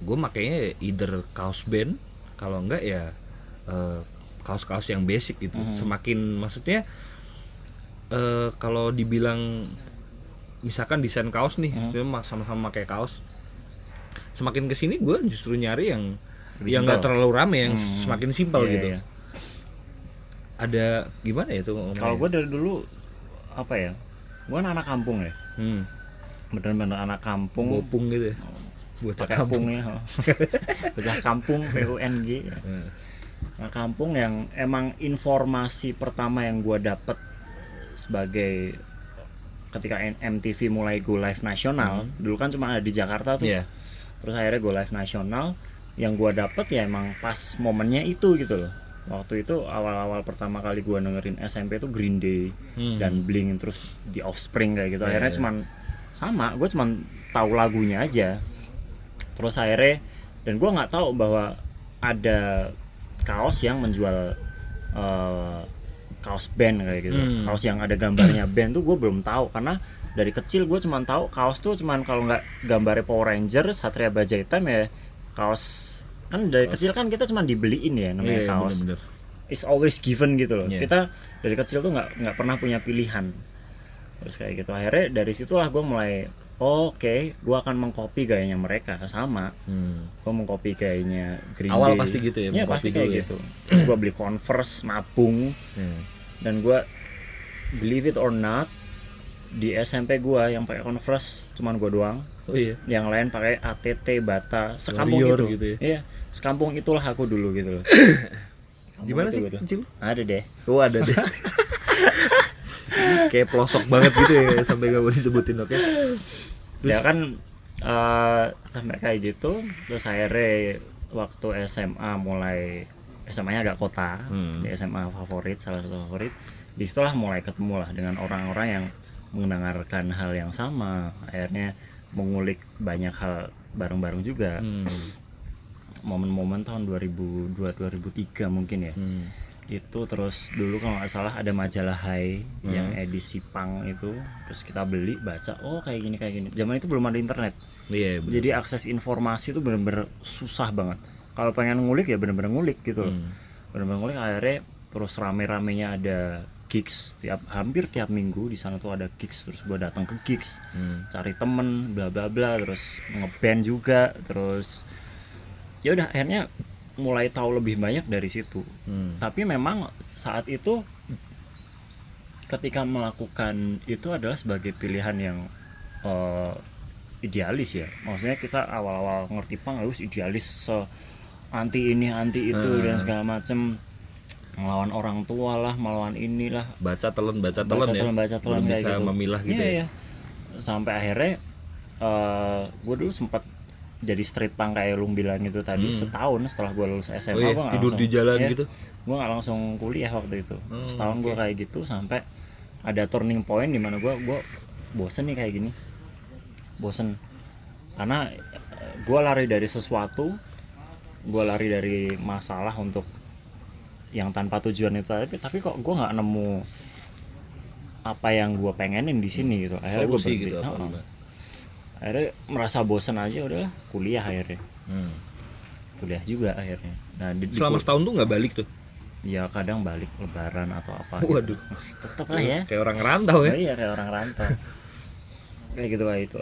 gue makanya either kaos band kalau enggak ya eh, kaos-kaos yang basic gitu Mhm. semakin maksudnya eh, kalau dibilang misalkan desain kaos nih cuma sama-sama pakai kaos semakin ke sini gue justru nyari yang Lebih yang nggak terlalu rame yang Hmm. semakin simpel Iya, gitu iya. Ada gimana ya tuh kalau gue dari dulu apa ya gue kan anak kampung ya. Hmm, bener-bener anak kampung. Bopung gitu ya? Bocah kampung. pungnya bocah kampung PUNG Hmm. anak kampung yang emang informasi pertama yang gue dapet sebagai ketika MTV mulai go live nasional dulu kan cuma ada di Jakarta tuh. Iya. terus akhirnya go live nasional yang gue dapet ya emang pas momennya itu gitu loh waktu itu awal-awal pertama kali gua dengerin SMP itu Green Day Hmm. dan Blink terus The Offspring kayak gitu Iya, akhirnya iya. cuman sama gue cuman tahu lagunya aja terus akhirnya dan gua nggak tahu bahwa ada kaos yang menjual eh, kaos band kayak gitu Hmm. kaos yang ada gambarnya band tuh gue belum tahu karena dari kecil gue cuman tahu kaos tuh cuman kalau nggak gambarnya Power Rangers Satria Baja Hitam ya kaos kan dari kecil kan kita cuman dibeliin ya namanya Iya, kaos bener-bener. is always given gitu loh. Iya. Kita dari kecil tuh nggak nggak pernah punya pilihan. Terus kayak gitu. Akhirnya dari situlah gue mulai oh, oke, gue akan mengcopy gayanya mereka sama. Hmm. Gue mengcopy gayanya Green Awal Day. pasti gitu ya, mengcopy pasti kayak ya. gitu. Terus gue beli Converse, nabung, Hmm. dan gue believe it or not di SMP gue yang pakai Converse cuman gue doang. Oh iya. Yang lain pakai ATT, Bata, sekampung Warrior itu. gitu ya. Iya, sekampung itulah aku dulu gitu loh. Di mana Kampung sih itu gitu. kecil? Ada deh. Oh ada deh. Kayak pelosok banget gitu ya sampai gak mau disebutin oke. ya kan eh, sampai kayak gitu terus akhirnya waktu SMA mulai SMA nya agak kota Hmm. di SMA favorit salah satu favorit di situlah mulai ketemu lah dengan orang-orang yang mendengarkan hal yang sama akhirnya mengulik banyak hal bareng-bareng juga Hmm. momen-momen tahun 2002 2003 mungkin ya Hmm. itu terus dulu kalau nggak salah ada majalah Hai Hmm. yang edisi pang itu terus kita beli baca oh kayak gini kayak gini zaman itu belum ada internet Iya. bener. jadi akses informasi itu bener-bener susah banget kalau pengen ngulik ya bener-bener ngulik gitu Hmm. bener-bener ngulik akhirnya terus rame-ramenya ada gigs tiap hampir tiap minggu di sana tuh ada gigs terus gua datang ke gigs Hmm. cari temen bla bla bla. Terus ngeband juga. Terus ya udah akhirnya mulai tahu lebih banyak dari situ. Hmm. tapi memang saat itu ketika melakukan itu adalah sebagai pilihan yang eh, idealis ya. Maksudnya kita awal-awal ngerti pang harus idealis se anti ini anti itu Hmm. dan segala macem melawan orang tua lah melawan inilah Baca telan baca telan baca ya. telan baca telan kayak bisa gitu memilah gitu Iya, ya. iya. sampai akhirnya eh gue dulu sempat jadi street punk kayak lu bilang itu tadi Hmm. setahun setelah gue lulus SMA Oh iya, gua nggak tidur di langsung- jalan iya, gitu. gue nggak langsung kuliah waktu itu Hmm, setahun gue oke. kayak gitu sampai ada turning point di mana gue gue bosen nih kayak gini bosen karena gue lari dari sesuatu gue lari dari masalah untuk yang tanpa tujuan itu tapi tapi kok gue nggak nemu apa yang gue pengenin di sini gitu akhirnya gue berhenti gitu gimana? akhirnya merasa bosen aja udahlah kuliah akhirnya Hmm. kuliah juga akhirnya nah di, di Selama kul- setahun tuh nggak balik tuh. ya kadang balik lebaran atau apa Waduh. tetap lah ya Kayak orang rantau Oh ya. iya kayak orang rantau kayak gitu kayak itu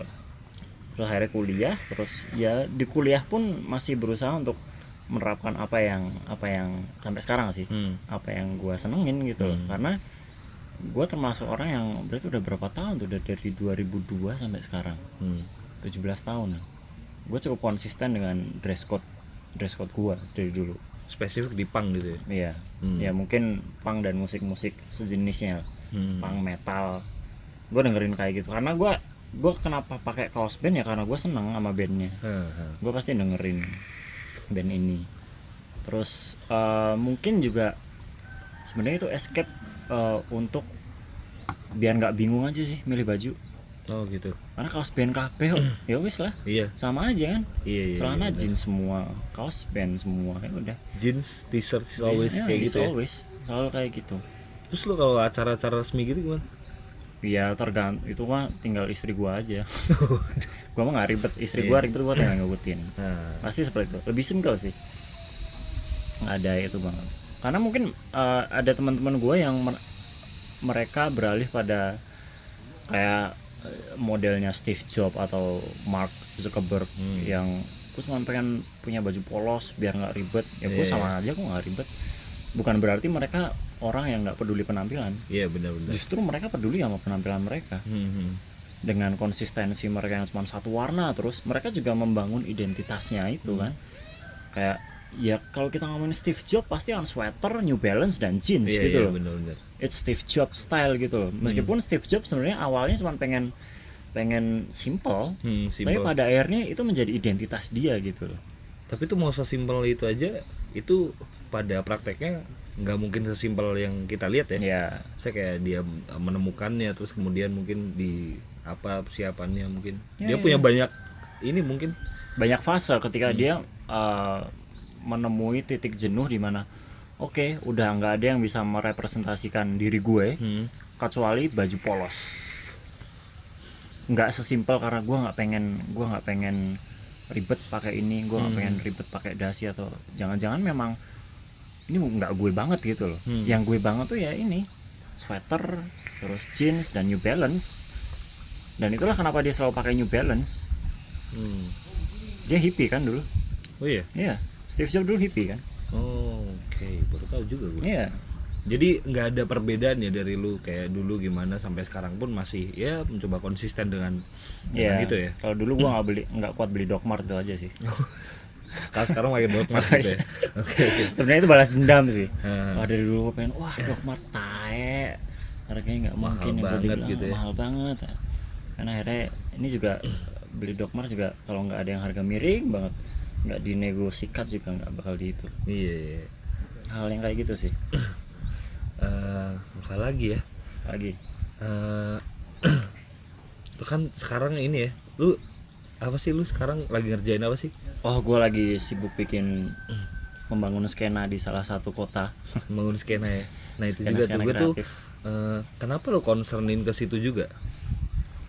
terus akhirnya kuliah terus ya di kuliah pun masih berusaha untuk menerapkan apa yang apa yang sampai sekarang sih Hmm. apa yang gua senengin gitu. Hmm. karena gua termasuk orang yang berarti udah berapa tahun tuh udah dari 2002 sampai sekarang Hmm. 17 tahun gue cukup konsisten dengan dress code dress code gua dari dulu Spesifik di pang gitu ya. iya Hmm. ya mungkin punk dan musik-musik sejenisnya Hmm. punk metal gue dengerin kayak gitu karena gue gue kenapa pakai kaos band ya karena gue seneng sama bandnya gue pasti dengerin band ini terus eh, mungkin juga sebenarnya itu escape eh, untuk biar nggak bingung aja sih milih baju Oh gitu. karena kaos band kok, ya wis lah Iya. sama aja kan Iya iya. celana iya, bener. jeans semua kaos band semua ya udah jeans, t-shirt is always Ya, kayak gitu ya. always selalu kayak gitu Terus lo kalau acara-acara resmi gitu gimana? Ya tergantung itu mah tinggal istri gua aja. gua mah nggak ribet, istri gua Iya. ribet gua tinggal ngikutin. Nah, Pasti seperti itu. Lebih simple sih. Nggak ada itu banget. Karena mungkin eh, ada teman-teman gua yang mer- mereka beralih pada kayak eh, modelnya Steve Jobs atau Mark Zuckerberg Hmm. yang gue cuma pengen punya baju polos biar nggak ribet ya gue Iya. sama aja gue nggak ribet bukan berarti mereka orang yang nggak peduli penampilan iya benar-benar. justru mereka peduli sama penampilan mereka Hmm, hmm. dengan konsistensi mereka yang cuma satu warna terus mereka juga membangun identitasnya itu kan kayak ya kalau kita ngomongin Steve Jobs pasti on sweater New Balance dan jeans Iya gitu iya loh benar-benar. it's Steve Jobs style gitu loh meskipun Steve Jobs sebenarnya awalnya cuma pengen pengen simple Hmm, tapi simpel. pada akhirnya itu menjadi identitas dia gitu loh Tapi tuh mau sesimpel itu aja itu pada prakteknya nggak mungkin sesimpel yang kita lihat ya ya saya kayak dia menemukannya terus kemudian mungkin di apa persiapannya mungkin Ya, dia ya, punya banyak ini mungkin banyak fase Hmm. ketika dia uh, menemui titik jenuh di mana oke udah nggak ada yang bisa merepresentasikan diri gue hmm. kecuali baju polos nggak sesimpel karena gue nggak pengen gue nggak pengen ribet pakai ini gue nggak Hmm. pengen ribet pakai dasi atau jangan-jangan memang ini nggak gue banget gitu loh Hmm. yang gue banget tuh ya ini sweater terus jeans dan New Balance dan itulah kenapa dia selalu pakai New Balance Hmm. dia hippie kan dulu oh iya Iya, Steve Jobs dulu hippie kan? oh, oke baru tahu juga gue Iya. jadi nggak ada perbedaan ya dari lu kayak dulu gimana sampai sekarang pun masih ya mencoba konsisten dengan dengan Iya. itu ya Kalau dulu gua nggak beli nggak kuat beli Dogmart itu aja sih. Kalau sekarang pakai Dotmart gitu ya oke Sebenarnya itu balas dendam sih. Hmm. Wah dari dulu gua pengen wah Dogmart tae. Harganya nggak mungkin yang banget gitu ya. Mahal banget. Karena akhirnya ini juga beli Dogmart juga kalau nggak ada yang harga miring banget nggak dinegosikan juga nggak bakal di itu iya, iya. hal yang kayak gitu sih Eh, apa lagi ya lagi Eh, lu kan sekarang ini ya lu apa sih lu sekarang lagi ngerjain apa sih? Oh gua lagi sibuk bikin membangun skena di salah satu kota. Membangun skena ya? Nah itu Skena- juga tuh skena gue tuh eh, kenapa lu concernin ke situ juga?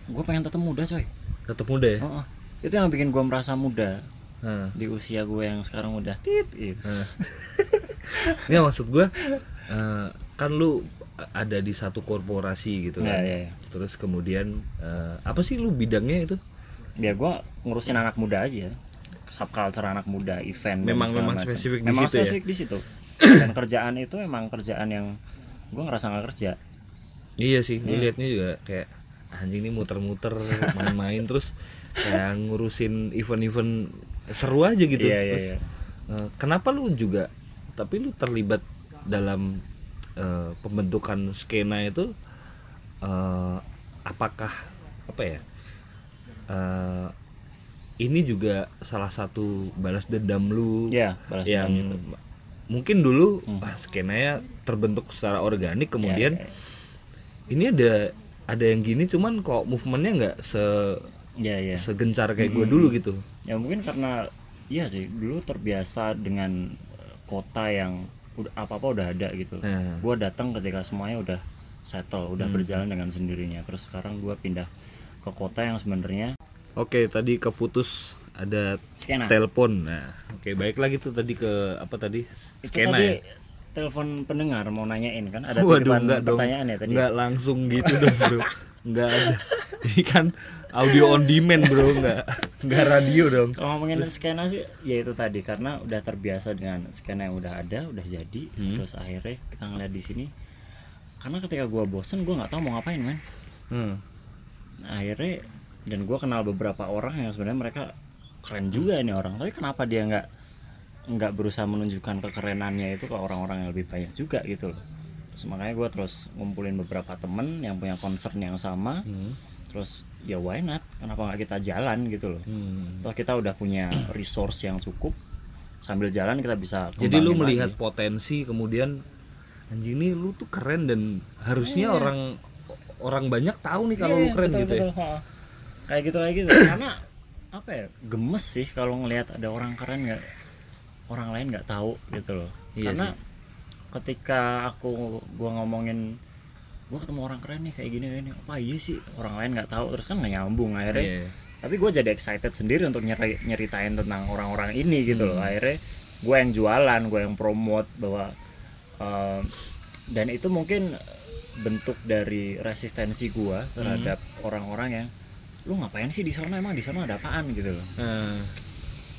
Gue pengen tetap muda coy. Tetap muda ya? Oh, oh. itu yang bikin gue merasa muda Nah, di usia gue yang sekarang udah tit gitu. nah. Nggak, maksud gue eh, kan lu ada di satu korporasi gitu Ya, kan. ya, ya. terus kemudian eh, apa sih lu bidangnya itu Ya gue ngurusin anak muda aja, subculture anak muda, event. Memang- memang macam. spesifik di memang situ ya? spesifik di situ. Dan kerjaan itu emang kerjaan yang gue ngerasa nggak kerja. Iya sih, gue liatnya juga kayak anjing ini muter-muter main-main terus kayak ngurusin event-event seru aja gitu. Iya, iya, Terus, iya. eh, kenapa lu juga tapi lu terlibat dalam eh, pembentukan skena itu eh, apakah apa ya? Eh, ini juga salah satu balas dendam lu Iya, balas yang dendam itu. mungkin dulu ah, skenanya terbentuk secara organik kemudian Iya, ini ada ada yang gini cuman kok movementnya nggak se Iya, iya. segencar kayak gue dulu gitu Ya mungkin karena iya sih dulu terbiasa dengan eh, kota yang udah apa apa udah ada gitu. Nah. Gue datang ketika semuanya udah settle, udah Hmm. berjalan dengan sendirinya. Terus sekarang gue pindah ke kota yang sebenarnya oke tadi keputus ada skena. telepon nah oke baik lagi tuh tadi ke apa tadi Itu skena tadi ya telepon pendengar mau nanyain kan ada waduh enggak dong pertanyaan ya tadi. nggak langsung gitu dong bro nggak ada ini kan audio on demand bro nggak nggak radio dong Kalau ngomongin skena sih ya itu tadi karena udah terbiasa dengan skena yang udah ada, udah jadi, Hmm. terus akhirnya kita ngeliat di sini. Karena ketika gua bosen gua nggak tahu mau ngapain man. hmm. Nah, akhirnya dan gua kenal beberapa orang yang sebenarnya mereka keren juga ini orang, tapi kenapa dia nggak nggak berusaha menunjukkan kekerenannya itu ke orang-orang yang lebih banyak juga gitu loh. Terus makanya gua terus ngumpulin beberapa temen yang punya concern yang sama, Hmm. terus ya why not? Kenapa nggak kita jalan gitu loh? Hmm. Toh kita udah punya resource yang cukup sambil jalan kita bisa Jadi lu melihat lagi. potensi kemudian anjing ini lu tuh keren dan harusnya orang orang banyak tahu nih kalau Iya, lu keren betul, gitu ya. betul. Kayak gitu kayak gitu. Karena apa ya gemes sih kalau ngelihat ada orang keren nggak orang lain nggak tahu gitu loh. Iya karena ketika aku gua ngomongin gua ketemu orang keren nih kayak gini gini. Apa iya sih orang lain nggak tahu. Terus kan nggak nyambung akhirnya. Iya. tapi gue jadi excited sendiri untuk nyeri- nyeritain tentang orang-orang ini gitu Hmm. loh akhirnya gue yang jualan gue yang promote bahwa eh, dan itu mungkin bentuk dari resistensi gue terhadap Hmm. orang-orang yang lu ngapain sih di sana? Emang di sana ada apaan? Gitu loh. Nah,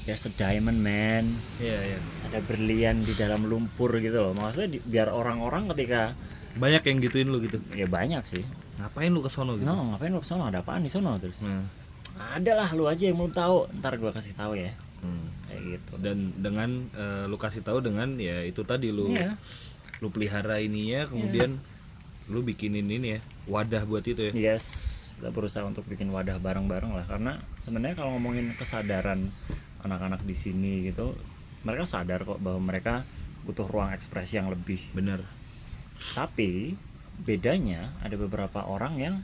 there's a diamond man. Iya iya. ada berlian di dalam lumpur gitu loh. Maksudnya di- biar orang-orang ketika Banyak yang gituin lu gitu. ya banyak sih. Ngapain lu ke sono gitu? no ngapain lu ke sana ada apaan di sana terus Nah, ada lah lu aja yang belum tahu. Ntar gue kasih tahu ya. Hmm. kayak gitu. Dan dengan eh, lu kasih tahu dengan ya itu tadi lu Iya. lu pelihara ininya kemudian lu bikinin ini ya wadah buat itu ya. Yes, kita berusaha untuk bikin wadah bareng-bareng lah. Karena sebenarnya kalau ngomongin kesadaran anak-anak di sini gitu, mereka sadar kok bahwa mereka butuh ruang ekspresi yang lebih. Bener tapi bedanya ada beberapa orang yang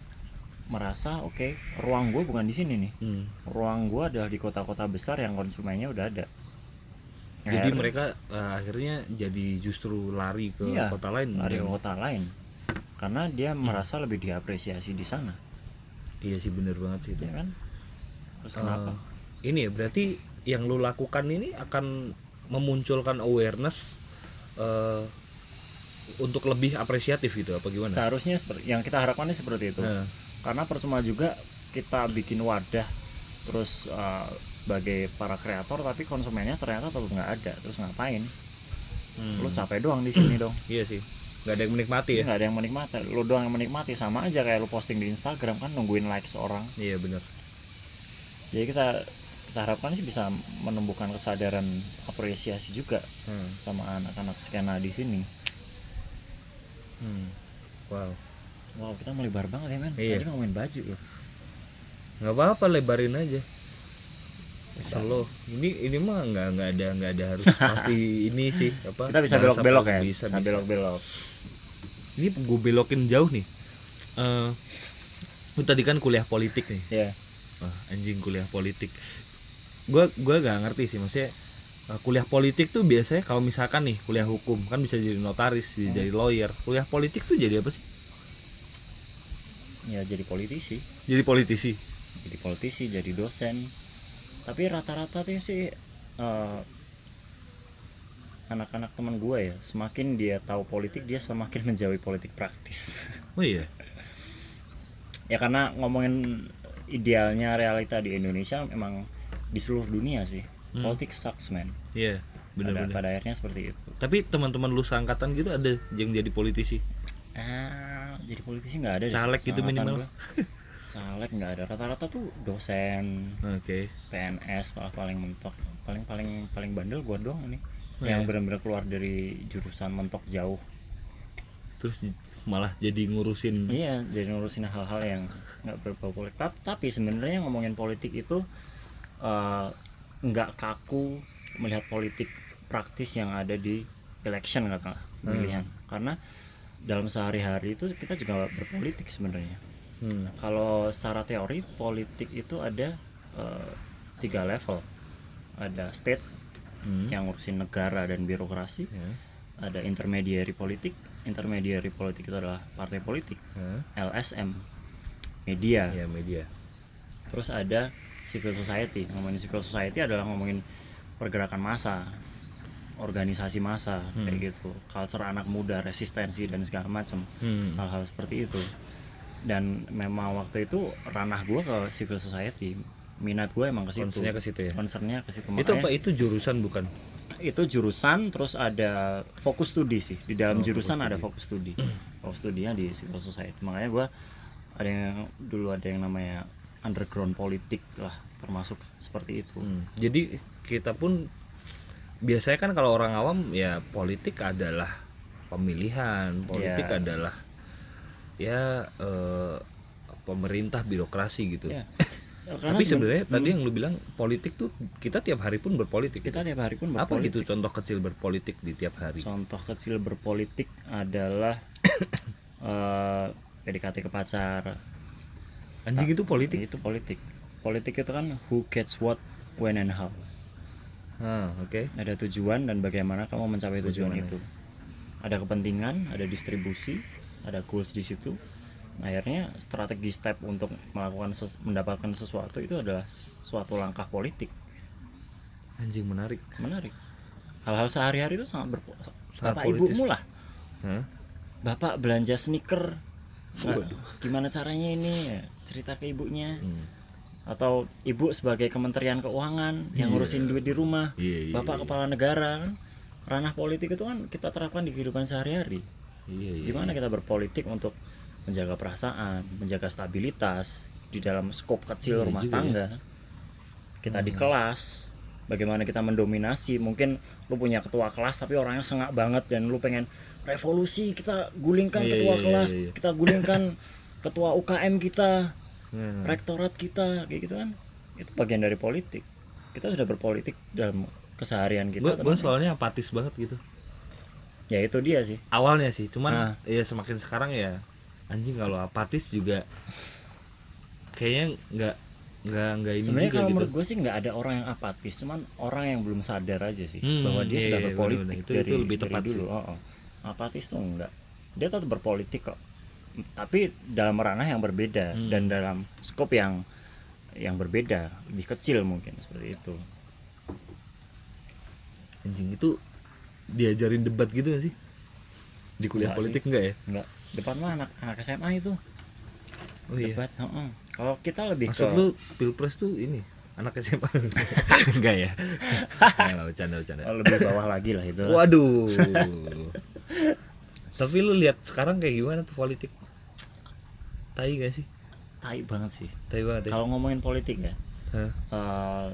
merasa oke ruang gue bukan di sini nih. Hmm. ruang gue adalah di kota-kota besar yang konsumennya udah ada. Jadi Akhir- mereka eh, akhirnya jadi justru lari ke Iya, kota lain lari ke kota lain. Karena dia merasa lebih diapresiasi di sana iya sih bener banget sih itu. Ya kan? Terus Eh, kenapa? ini ya berarti yang lu lakukan ini akan memunculkan awareness eh, untuk lebih apresiatif gitu apa gimana? seharusnya seperti yang kita harapkan seperti itu. Nah, karena percuma juga kita bikin wadah terus uh, sebagai para kreator tapi konsumennya ternyata tetap nggak ada. Terus ngapain? Hmm, lu capek doang di sini dong. Iya sih, nggak ada yang menikmati ya? nggak ada yang menikmati lu doang yang menikmati sama aja kayak lu posting di Instagram kan nungguin like seorang Iya bener. jadi kita kita harapkan sih bisa menumbuhkan kesadaran apresiasi juga Hmm, sama anak-anak skena di sini hmm. Wow, wow kita melebar banget ya men Iya. tadi ngomongin baju loh nggak apa-apa lebarin aja. Selo, ini ini mah nggak nggak ada nggak ada harus pasti ini sih apa? kita bisa belok-belok ya Bisa, bisa belok-belok Ini gue belokin jauh nih. Eh, lu tadi kan kuliah politik nih. ya Wah, anjing kuliah politik. Gua gua gak ngerti sih maksudnya uh, kuliah politik tuh biasanya kalau misalkan nih kuliah hukum kan bisa jadi notaris, bisa Hmm. jadi lawyer. Kuliah politik tuh jadi apa sih? ya jadi politisi Jadi politisi. jadi politisi jadi dosen tapi rata-rata tuh sih eh, anak-anak teman gue ya semakin dia tahu politik dia semakin menjauhi politik praktis Oh iya. ya karena ngomongin idealnya realita di Indonesia memang di seluruh dunia sih Hmm. politik sucks man Iya, pada, benar-benar. pada akhirnya seperti itu Tapi teman-teman lu seangkatan gitu ada yang jadi politisi. ah jadi politisi nggak ada Caleg gitu minimal. gue. caleg nggak ada. Rata-rata tuh dosen Oke. PNS malah paling mentok. Paling paling paling bandel gua doang ini. Oh, yang iya. benar-benar keluar dari jurusan mentok jauh. Terus malah jadi ngurusin iya jadi ngurusin hal-hal yang nggak berbau politik tapi, tapi sebenarnya ngomongin politik itu eh, nggak kaku melihat politik praktis yang ada di election kata pemilihan. Karena dalam sehari-hari itu kita juga berpolitik sebenarnya Hmm. kalau secara teori politik itu ada eh, tiga level ada state Hmm. yang ngurusin negara dan birokrasi Ya. ada intermediary politik intermediary politik itu adalah partai politik Ya. LSM media Ya, media. terus ada civil society ngomongin civil society adalah ngomongin pergerakan massa organisasi massa Hmm. kayak gitu culture anak muda resistensi dan segala macam Hmm. hal-hal seperti itu dan memang waktu itu ranah gua ke civil society minat gue emang ke situ Concernnya ke situ ya. concernnya ke situ Itu apa? Itu jurusan bukan? itu jurusan terus ada fokus studi sih di dalam Oh, jurusan fokus ada studi. fokus studi fokus studinya di civil society makanya gua ada yang dulu ada yang namanya underground politik lah termasuk seperti itu Hmm. Jadi kita pun biasanya kan kalau orang awam ya politik adalah pemilihan, politik Ya. adalah ya eh, pemerintah birokrasi gitu. Ya. Tapi seben- sebenarnya tadi yang lu bilang politik tuh kita tiap hari pun berpolitik. kita tiap hari pun Apa berpolitik gitu contoh kecil berpolitik di tiap hari? contoh kecil berpolitik adalah eh, PDKT ke pacar Anjing itu politik. itu politik politik itu kan who gets what when and how Ah, oke. ada tujuan dan bagaimana kamu mencapai tujuan Tujuannya. itu ada kepentingan ada distribusi ada goals di situ akhirnya strategi step untuk melakukan ses- mendapatkan sesuatu itu adalah suatu langkah politik Anjing menarik. menarik hal-hal sehari-hari itu sangat Sangat bapak politis. ibumu lah Hah? bapak belanja sneaker Waduh. gimana caranya ini cerita ke ibunya Hmm. atau ibu sebagai kementerian keuangan yang Iya. ngurusin duit di rumah Iya, iya. bapak iya. kepala negara kan ranah politik itu kan kita terapkan di kehidupan sehari-hari Iya, iya. gimana kita berpolitik untuk menjaga perasaan menjaga stabilitas di dalam skop kecil Iya rumah juga ya. tangga kita di kelas bagaimana kita mendominasi mungkin lu punya ketua kelas tapi orangnya sengak banget dan lu pengen revolusi kita gulingkan Iya, ketua iya, kelas iya, iya. kita gulingkan ketua UKM kita Hmm. rektorat kita kayak gitu kan itu bagian dari politik kita sudah berpolitik dalam keseharian kita Gue soalnya apatis banget gitu. Ya itu dia sih awalnya sih cuman Ah. ya semakin sekarang ya anjing kalau apatis juga kayaknya nggak nggak nggak ini sebenarnya kalau gitu menurut gue sih nggak ada orang yang apatis cuman orang yang belum sadar aja sih Hmm, bahwa dia iya, sudah iya, berpolitik benar-benar. Itu- dari, itu lebih dari tepat dulu sih. Oh, oh. apatis tuh enggak dia tetap berpolitik kok tapi dalam ranah yang berbeda Hmm. dan dalam skop yang yang berbeda lebih kecil mungkin seperti itu anjing itu diajarin debat gitu gak sih? Di kuliah Nggak politik enggak ya? Enggak depan mah anak anak SMA itu. Oh iya? Debat heeh. kalau kita lebih maksud ke lu pilpres tuh ini anak SMA enggak ya? Nggak, bercanda bercanda. Oh, lebih bawah lagi lah itu. Waduh. Tapi lu lihat sekarang kayak gimana tuh politik? Tai gak sih? Tai banget sih. Tai banget ya? Kalau ngomongin politik ya Hah?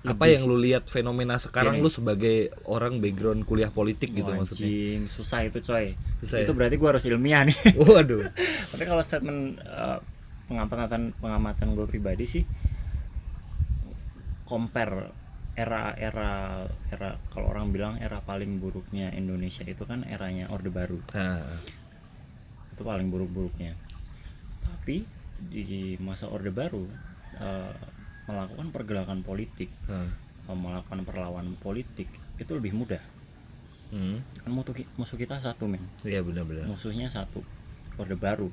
Eh, apa lebih- yang lu lihat fenomena sekarang Gini. lu sebagai orang background kuliah politik gitu Wah, maksudnya? susah itu coy. Susah itu ya? berarti gua harus ilmiah nih. Waduh. Tapi kalau statement eh, pengamatan pengamatan gue pribadi sih compare era era era kalau orang bilang era paling buruknya Indonesia itu kan eranya Orde Baru. Nah, itu paling buruk-buruknya. Tapi di masa Orde Baru eh, melakukan pergerakan politik nah. eh, melakukan perlawanan politik itu lebih mudah Hmm. kan musuh, musuh kita satu men iya benar-benar musuhnya satu Orde Baru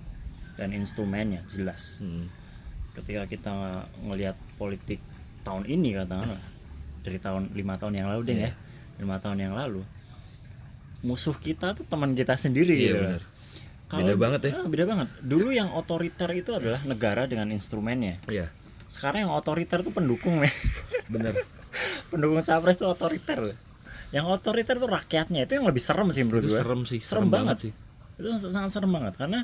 dan instrumennya jelas Hmm. ketika kita ngelihat politik tahun ini katakanlah dari tahun lima tahun yang lalu deh Iya. ya lima tahun yang lalu musuh kita tuh teman kita sendiri iya gitu benar Kalau- Beda banget ya. Ah, beda banget dulu yang otoriter itu adalah negara dengan instrumennya iya sekarang yang otoriter tuh pendukung nih benar pendukung capres tuh otoriter. Yang otoriter tuh rakyatnya. Itu yang lebih serem sih menurut itu gue serem sih. Serem banget. sih. Itu sangat serem banget. Karena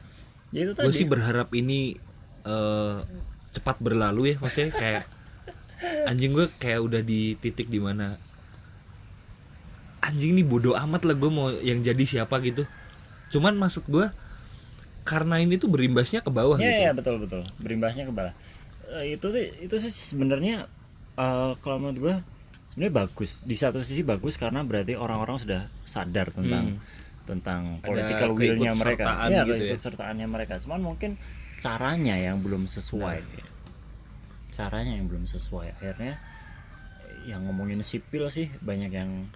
ya itu gue tadi. sih berharap ini eh, cepat berlalu ya maksudnya kayak anjing gue kayak udah di titik di mana anjing nih bodoh amat lah gue mau yang jadi siapa gitu. Cuman maksud gue karena ini tuh berimbasnya ke bawah Iya gitu. iya betul betul. Berimbasnya ke bawah. Eh, itu itu sih sebenarnya eh, kalau menurut gua sebenarnya bagus di satu sisi bagus karena berarti orang-orang sudah sadar tentang tentang Ada political will-nya mereka Iya, gitu ya. keikutsertaannya mereka cuman mungkin caranya yang belum sesuai Nah. caranya yang belum sesuai akhirnya yang ngomongin sipil sih banyak yang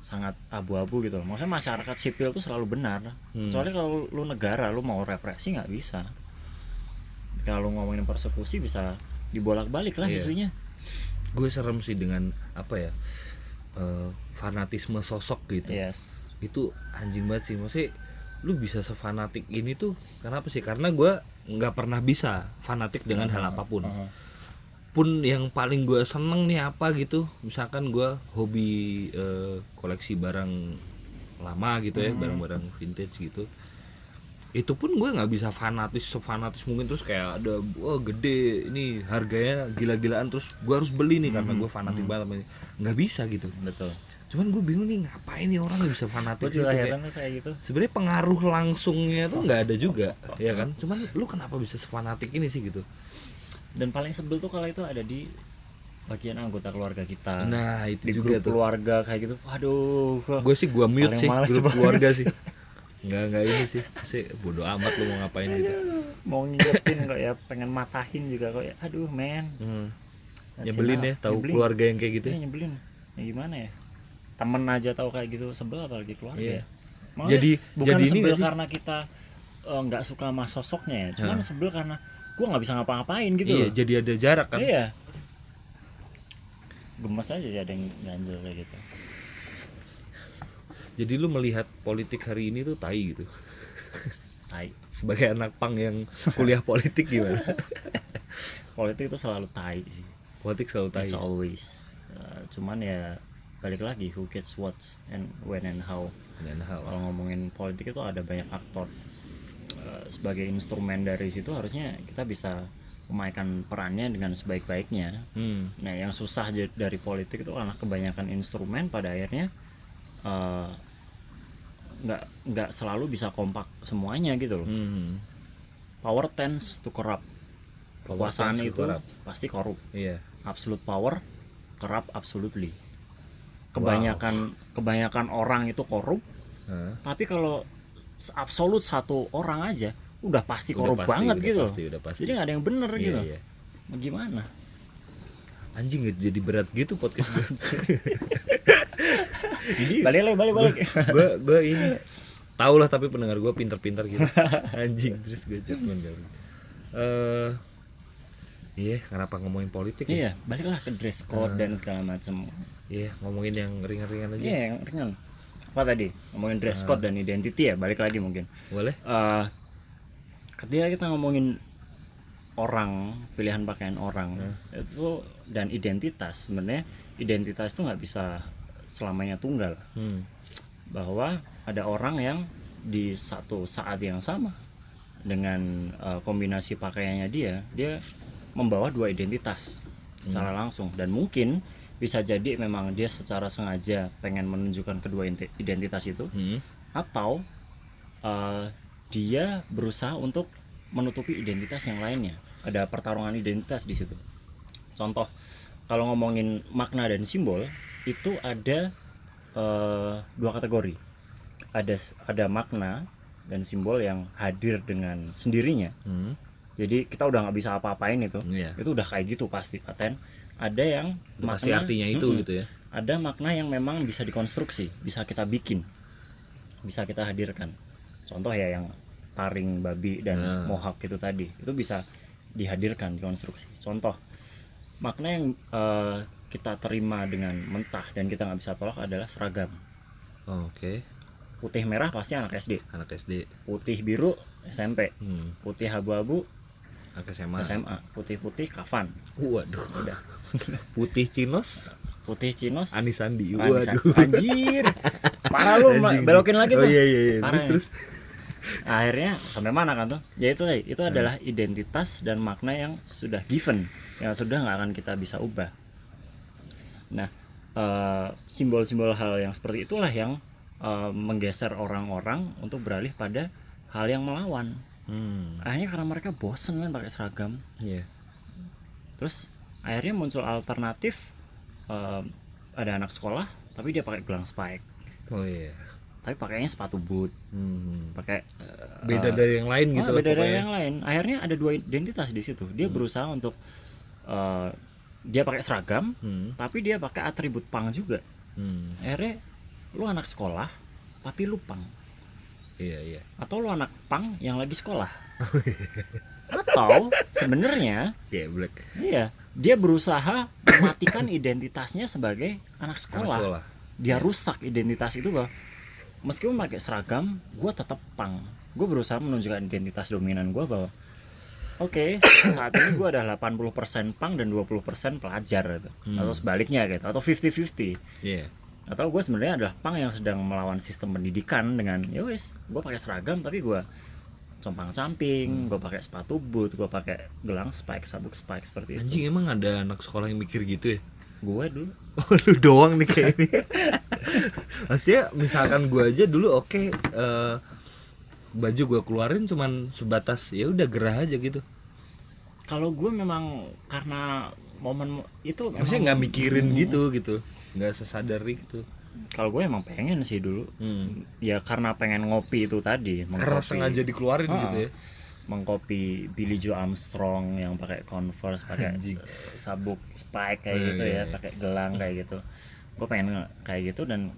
sangat abu-abu gitu loh. Maksudnya masyarakat sipil tuh selalu benar. Hmm. Soalnya kalau lu negara lu mau represi nggak bisa. Kalau ngomongin persekusi bisa dibolak-balik lah Iya. isunya. gue serem sih dengan apa ya eh, fanatisme sosok gitu Yes. itu anjing banget sih maksudnya lu bisa sefanatik ini tuh kenapa sih karena gue nggak pernah bisa fanatik dengan hal apa pun Heeh. pun yang paling gue seneng nih apa gitu misalkan gue hobi eh, koleksi barang lama gitu ya Hmm. barang-barang vintage gitu itu pun gue nggak bisa fanatis sefanatis mungkin terus kayak ada wah gede ini harganya gila-gilaan terus gue harus beli nih karena gue fanatik banget sama ini. nggak bisa gitu Betul. cuman gue bingung nih ngapain nih orang nggak bisa fanatik Gue gitu kayak kayak gitu. sebenarnya pengaruh langsungnya tuh nggak ada juga ya kan cuman lu kenapa bisa sefanatik ini sih gitu Dan paling sebel tuh kalau itu ada di bagian anggota keluarga kita. nah itu di juga grup tuh keluarga kayak gitu. Waduh. gue sih gua mute sih grup banget keluarga sih. Nggak nggak ini sih. Sih bodoh amat lu mau ngapain gitu. Mau ngingetin kok ya pengen matahin juga kok ya. Aduh men. Hmm. Nyebelin ya tahu Nyebelin. keluarga yang kayak gitu Iya, nyebelin. Ya gimana ya? Temen aja tahu kayak gitu sebel apalagi keluarga Iya. ya. Maksudnya Jadi- bukan jadi ini sebel sih? karena kita eh, nggak suka sama sosoknya ya. Cuman Hah. sebel karena gua nggak bisa ngapa-ngapain gitu iya loh. jadi ada jarak kan? Iya. Gemes aja ada yang ganjel kayak gitu jadi lu melihat politik hari ini tuh tai gitu. Tai. Sebagai anak pang yang kuliah politik gimana? Politik itu selalu tai sih. Politik selalu tai It's always Eh, cuman ya balik lagi who gets what and when and how. Dan hal kalau ngomongin politik itu ada banyak aktor. Eh, sebagai instrumen dari situ harusnya kita bisa memainkan perannya dengan sebaik-baiknya. Hmm. nah yang susah dari politik itu karena kebanyakan instrumen pada akhirnya eh, nggak nggak selalu bisa kompak semuanya gitu loh Hmm. power tends to corrupt kekuasaan itu corrupt. pasti korup iya absolute power corrupt absolutely kebanyakan kebanyakan orang itu korup Hah? tapi kalau absolut satu orang aja udah pasti Udah korup pasti, banget udah gitu pasti, udah pasti. jadi nggak ada yang bener Iya, gitu iya. gimana anjing jadi berat gitu podcast gue balik lagi balik balik. Gue gue ini. Tau lah tapi pendengar gue pinter-pinter gitu. Anjing terus gue jatuh eh iya kenapa ngomongin politik ya? Iya baliklah ke dress code dan segala macam iya ngomongin yang ringan-ringan aja. Iya yang ringan. Apa tadi? Ngomongin dress code dan identity ya balik lagi mungkin. Boleh. Eh ketika kita ngomongin orang pilihan pakaian orang itu dan identitas sebenarnya identitas itu nggak bisa selamanya tunggal. Hmm. bahwa ada orang yang di satu saat yang sama dengan eh, kombinasi pakaiannya dia dia membawa dua identitas secara langsung. Dan mungkin bisa jadi memang dia secara sengaja pengen menunjukkan kedua identitas itu. Hmm. atau eh, dia berusaha untuk menutupi identitas yang lainnya. Ada pertarungan identitas di situ. Contoh kalau ngomongin makna dan simbol itu ada eh, dua kategori ada ada makna dan simbol yang hadir dengan sendirinya Hmm. jadi kita udah nggak bisa apa-apain itu Iya. itu udah kayak gitu pasti paten ada yang Udah pasti artinya itu Mm-mm. gitu ya ada makna yang memang bisa dikonstruksi bisa kita bikin bisa kita hadirkan contoh ya yang taring babi dan Nah. mohawk itu tadi itu bisa dihadirkan dikonstruksi contoh makna yang eh, kita terima dengan mentah dan kita nggak bisa tolak adalah seragam. Oh, oke. Putih merah pasti anak SD anak SD putih biru SMP hmm. putih abu-abu anak SMA SMA putih-putih kafan. Waduh. Udah. Putih cinos putih cinos Anis Sandi. Waduh. Anjir. Parah lu Anjing. belokin lagi oh tuh. iya iya, iya. Parah terus ya. terus. Akhirnya sampai mana kan tuh? Ya itu tadi Hmm. itu adalah identitas dan makna yang sudah given yang sudah nggak akan kita bisa ubah nah eh, simbol-simbol hal yang seperti itulah yang eh, menggeser orang-orang untuk beralih pada hal yang melawan hmm. akhirnya karena mereka bosen kan pakai seragam iya terus akhirnya muncul alternatif eh, ada anak sekolah tapi dia pakai gelang spike oh iya tapi pakainya sepatu boot hmm. pakai beda dari yang lain gitu Ah, lah beda dari yang lain. Akhirnya ada dua identitas di situ. Dia berusaha untuk eh, dia pakai seragam, hmm. tapi dia pakai atribut pang juga. Hmm. Akhirnya lu anak sekolah, tapi lu pang. iya iya Atau lu anak pang yang lagi sekolah. Atau sebenarnya iya black iya dia berusaha mematikan identitasnya sebagai anak Anak sekolah. sekolah Dia rusak identitas itu bahwa meskipun pakai seragam, gue tetap pang. Gue berusaha menunjukkan identitas dominan gue bahwa Oke, saat ini gue adalah 80% pang dan 20% pelajar gitu. Hmm. Atau sebaliknya gitu, atau 50-50. iya Atau gue sebenarnya adalah pang yang sedang melawan sistem pendidikan dengan ya wis, gue pakai seragam tapi gue compang camping, gue pakai sepatu boot, gue pakai gelang spike, sabuk spike seperti itu. anjing emang ada anak sekolah yang mikir gitu ya Gue dulu Oh lu doang nih kayak ini Maksudnya misalkan gua aja dulu oke eh, Baju gua keluarin cuman sebatas ya udah gerah aja gitu kalau gue memang karena momen itu memang- Maksudnya nggak mikirin Hmm. gitu gitu nggak sesadar itu Kalau gue emang pengen sih dulu. hmm. Ya karena pengen ngopi itu tadi, Karena sengaja dikeluarin Ah, gitu ya mengkopi Billy Joe Armstrong yang pakai Converse, pakai eh, sabuk spike kayak Oh, gitu iya, ya, iya. pakai gelang kayak gitu. Gue pengen nge- kayak gitu dan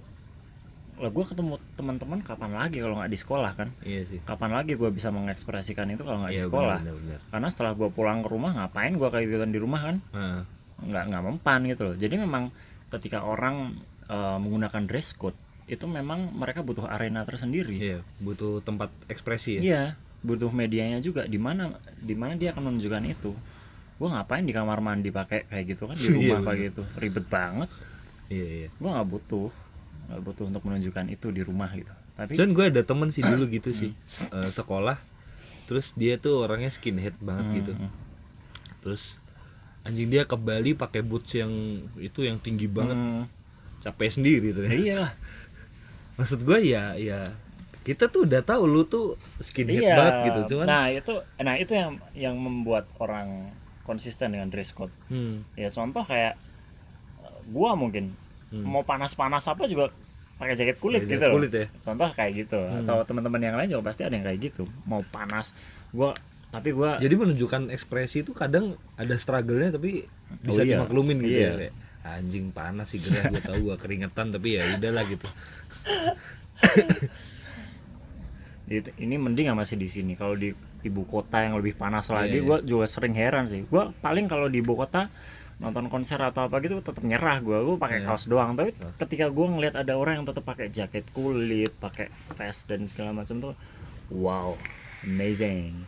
lah gue ketemu teman-teman kapan lagi kalau nggak di sekolah kan? Iya sih. Kapan lagi gue bisa mengekspresikan itu kalau nggak di Iya sekolah? benar, benar, Karena setelah gue pulang ke rumah ngapain gue kayak gitu di rumah kan? Nah, nggak nggak mempan gitu loh. Jadi memang ketika orang eh, menggunakan dress code itu memang mereka butuh arena tersendiri. Iya butuh tempat ekspresi ya? Iya butuh medianya juga. Di mana di mana dia akan menunjukkan itu? Gua ngapain di kamar mandi pakai kayak gitu kan? Di Iya, rumah kayak bener. gitu. Ribet banget. Iya iya. Gua nggak butuh nggak butuh untuk menunjukkan itu di rumah gitu. Tapi Cuman gue ada temen sih dulu gitu sih. Eh, Sekolah Terus dia tuh orangnya skinhead banget Hmm, gitu. hmm. Terus anjing dia ke Bali pakai boots yang itu yang tinggi banget. Hmm, capek sendiri tuh. Ya ya. iyalah Maksud gue ya ya kita tuh udah tahu lu tuh skinhead iya. banget gitu cuman nah itu nah itu yang yang membuat orang konsisten dengan dress code. Hmm, ya contoh kayak gua mungkin mau panas-panas apa juga pakai jaket kulit Jaket gitu loh. kulit ya? contoh kayak gitu atau teman-teman yang lain juga pasti ada yang kayak gitu mau panas gua tapi gua Jadi menunjukkan ekspresi itu kadang ada struggle-nya tapi bisa iya. dimaklumin gitu Iya. ya. Kayak, Anjing panas sih gerah gue tahu gue keringetan tapi ya udahlah gitu. Itu- ini mending nggak masih di sini kalau di ibu kota yang lebih panas Iya, lagi iya. gua juga sering heran sih gua paling kalau di ibu kota nonton konser atau apa gitu tetap nyerah gua. Gua pakai Iya. kaos doang. Tapi ketika gua ngelihat ada orang yang tetap pakai jaket kulit pakai vest dan segala macam tuh wow amazing.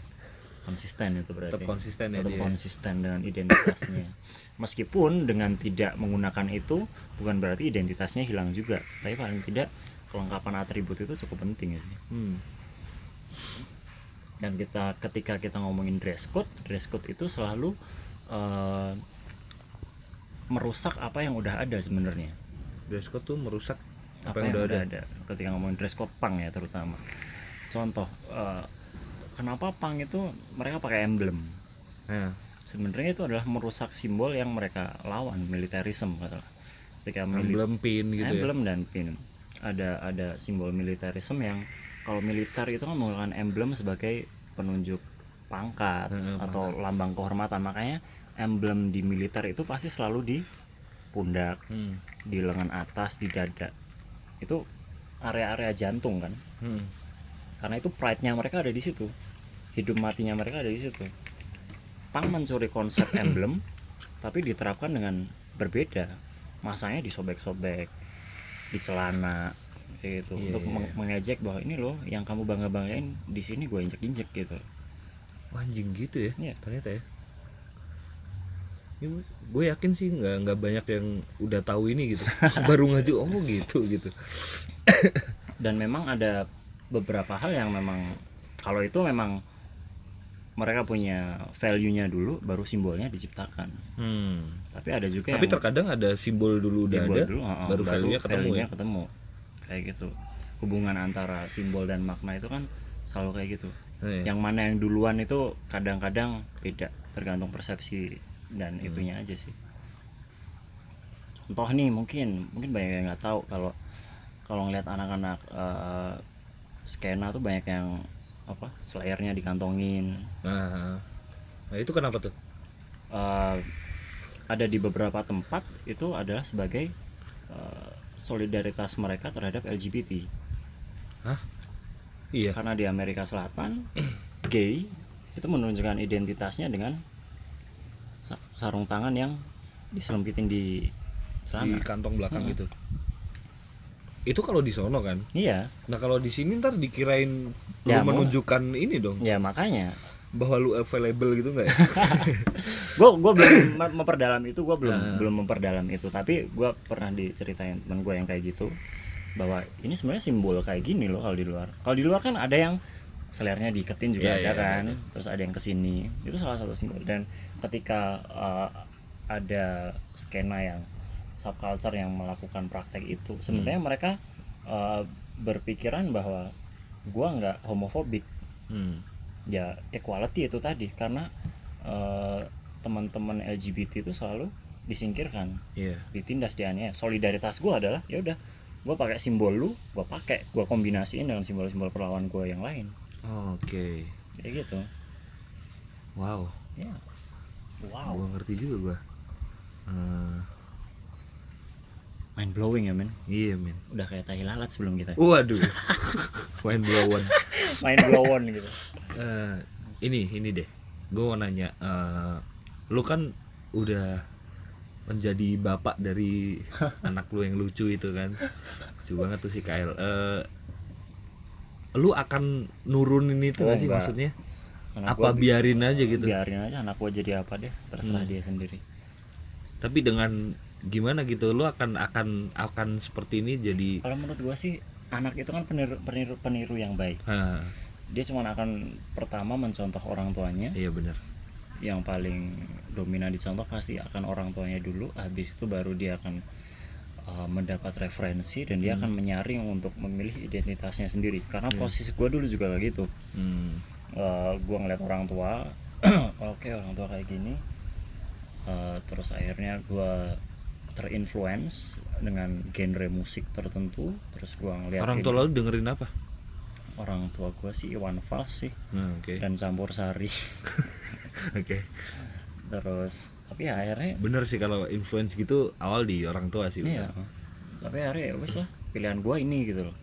Konsisten itu berarti. Tetap konsisten ya Tetap dia. konsisten dengan identitasnya. Meskipun dengan tidak menggunakan itu bukan berarti identitasnya hilang juga. Tapi paling tidak kelengkapan atribut itu cukup penting ya sih. Hmm. dan kita ketika kita ngomongin dress code dress code itu selalu eh, merusak apa yang udah ada sebenarnya? Dress code tuh merusak apa, yang, udah ada. ketika ngomongin dress code punk ya terutama. Contoh eh, kenapa punk itu mereka pakai emblem? Nah, sebenarnya itu adalah merusak simbol yang mereka lawan militerisme katakanlah. ketika emblem pin gitu ya. emblem dan pin. Ada ada simbol militerisme yang kalau militer itu kan menggunakan emblem sebagai penunjuk pangkat atau lambang kehormatan. Makanya emblem di militer itu pasti selalu di pundak Hmm. di lengan atas di dada itu area-area jantung kan Hmm. karena itu pride-nya mereka ada di situ hidup matinya mereka ada di situ pang mencuri konsep emblem tapi diterapkan dengan berbeda masanya disobek-sobek di celana gitu Iya, untuk iya, meng- mengejek bahwa ini loh yang kamu bangga banggain di sini gue injek injek gitu Wah, anjing gitu ya. Iya. Ternyata ya. Gue yakin sih nggak nggak banyak yang udah tahu ini gitu. Baru ngaju oh gitu gitu. dan memang ada beberapa hal yang memang kalau itu memang mereka punya value-nya dulu baru simbolnya diciptakan Hmm. tapi ada juga Tapi yang terkadang ada simbol dulu udah simbol ada, dulu, uh-uh, baru value-nya ketemu ya. ketemu. kayak gitu hubungan antara simbol dan makna itu kan selalu kayak gitu Iya. yang mana yang duluan itu kadang-kadang beda tergantung persepsi dan Hmm. itunya aja sih contoh nih mungkin mungkin banyak yang nggak tahu kalau kalau ngeliat anak-anak eh, skena tuh banyak yang apa slayernya dikantongin Nah, nah itu kenapa tuh? eh, ada di beberapa tempat itu adalah sebagai eh, solidaritas mereka terhadap LGBT Iya. karena di Amerika Selatan gay itu menunjukkan identitasnya dengan sarung tangan yang diselempitin di Di celana kantong belakang Hmm. gitu. Itu kalau di sono kan. iya Nah kalau di sini ntar dikirain lu Ya, mau- menunjukkan ini dong ya makanya bahwa lu available gitu nggak ya? gue gue belum mem- memperdalam itu gue belum Ah. belum memperdalam itu tapi gue pernah diceritain teman gue yang kayak gitu bahwa ini sebenarnya simbol kayak gini loh kalau di luar kalau di luar kan ada yang selernya diiketin juga Iya, ada iya, kan terus ada yang ke sini itu salah satu simbol dan ketika uh, ada skena yang subculture yang melakukan praktek itu sebenarnya mereka uh, berpikiran bahwa gua nggak homofobik Hmm. ya equality itu tadi karena eh, teman-teman LGBT itu selalu disingkirkan Iya. ditindas dianiaya solidaritas gue adalah ya udah gue pakai simbol lu gue pakai gue kombinasiin dengan simbol-simbol perlawan gue yang lain Oke. kayak gitu Wow. ya wow Gua ngerti juga gua. Eh, mind blowing ya men iya men. udah kayak tai lalat sebelum kita Waduh. Main blown. mind blown gitu Eh, ini ini deh gue mau nanya eh, lu kan udah menjadi bapak dari anak lu yang lucu itu kan lucu banget tuh si Kyle Eh, lu akan nurunin itu Oh, nggak sih enggak. maksudnya Anak apa gua bi- biarin aja gitu? Biarin aja anak gue jadi apa deh terserah Hmm. dia sendiri. Tapi dengan gimana gitu lu akan akan akan seperti ini jadi kalau menurut gue sih anak itu kan peniru peniru, peniru yang baik. Ah, dia cuma akan pertama mencontoh orang tuanya. Iya benar. Yang paling dominan dicontoh pasti akan orang tuanya dulu habis itu baru dia akan uh, mendapat referensi dan dia akan menyaring untuk memilih identitasnya sendiri. Karena posisi gue dulu juga kayak gitu. Hmm. Uh, gue ngeliat orang tua oke orang tua kayak gini. Uh, terus akhirnya gue terinfluence dengan genre musik tertentu. Terus gua ngeliat orang tua lo dengerin apa? Orang tua gua sih Iwan Fals sih. Nah, oke. Dan campur sari. Oke. Terus tapi ya akhirnya bener sih kalau influence gitu awal di orang tua sih iya. tapi akhirnya ya wes lah pilihan gua ini gitu loh.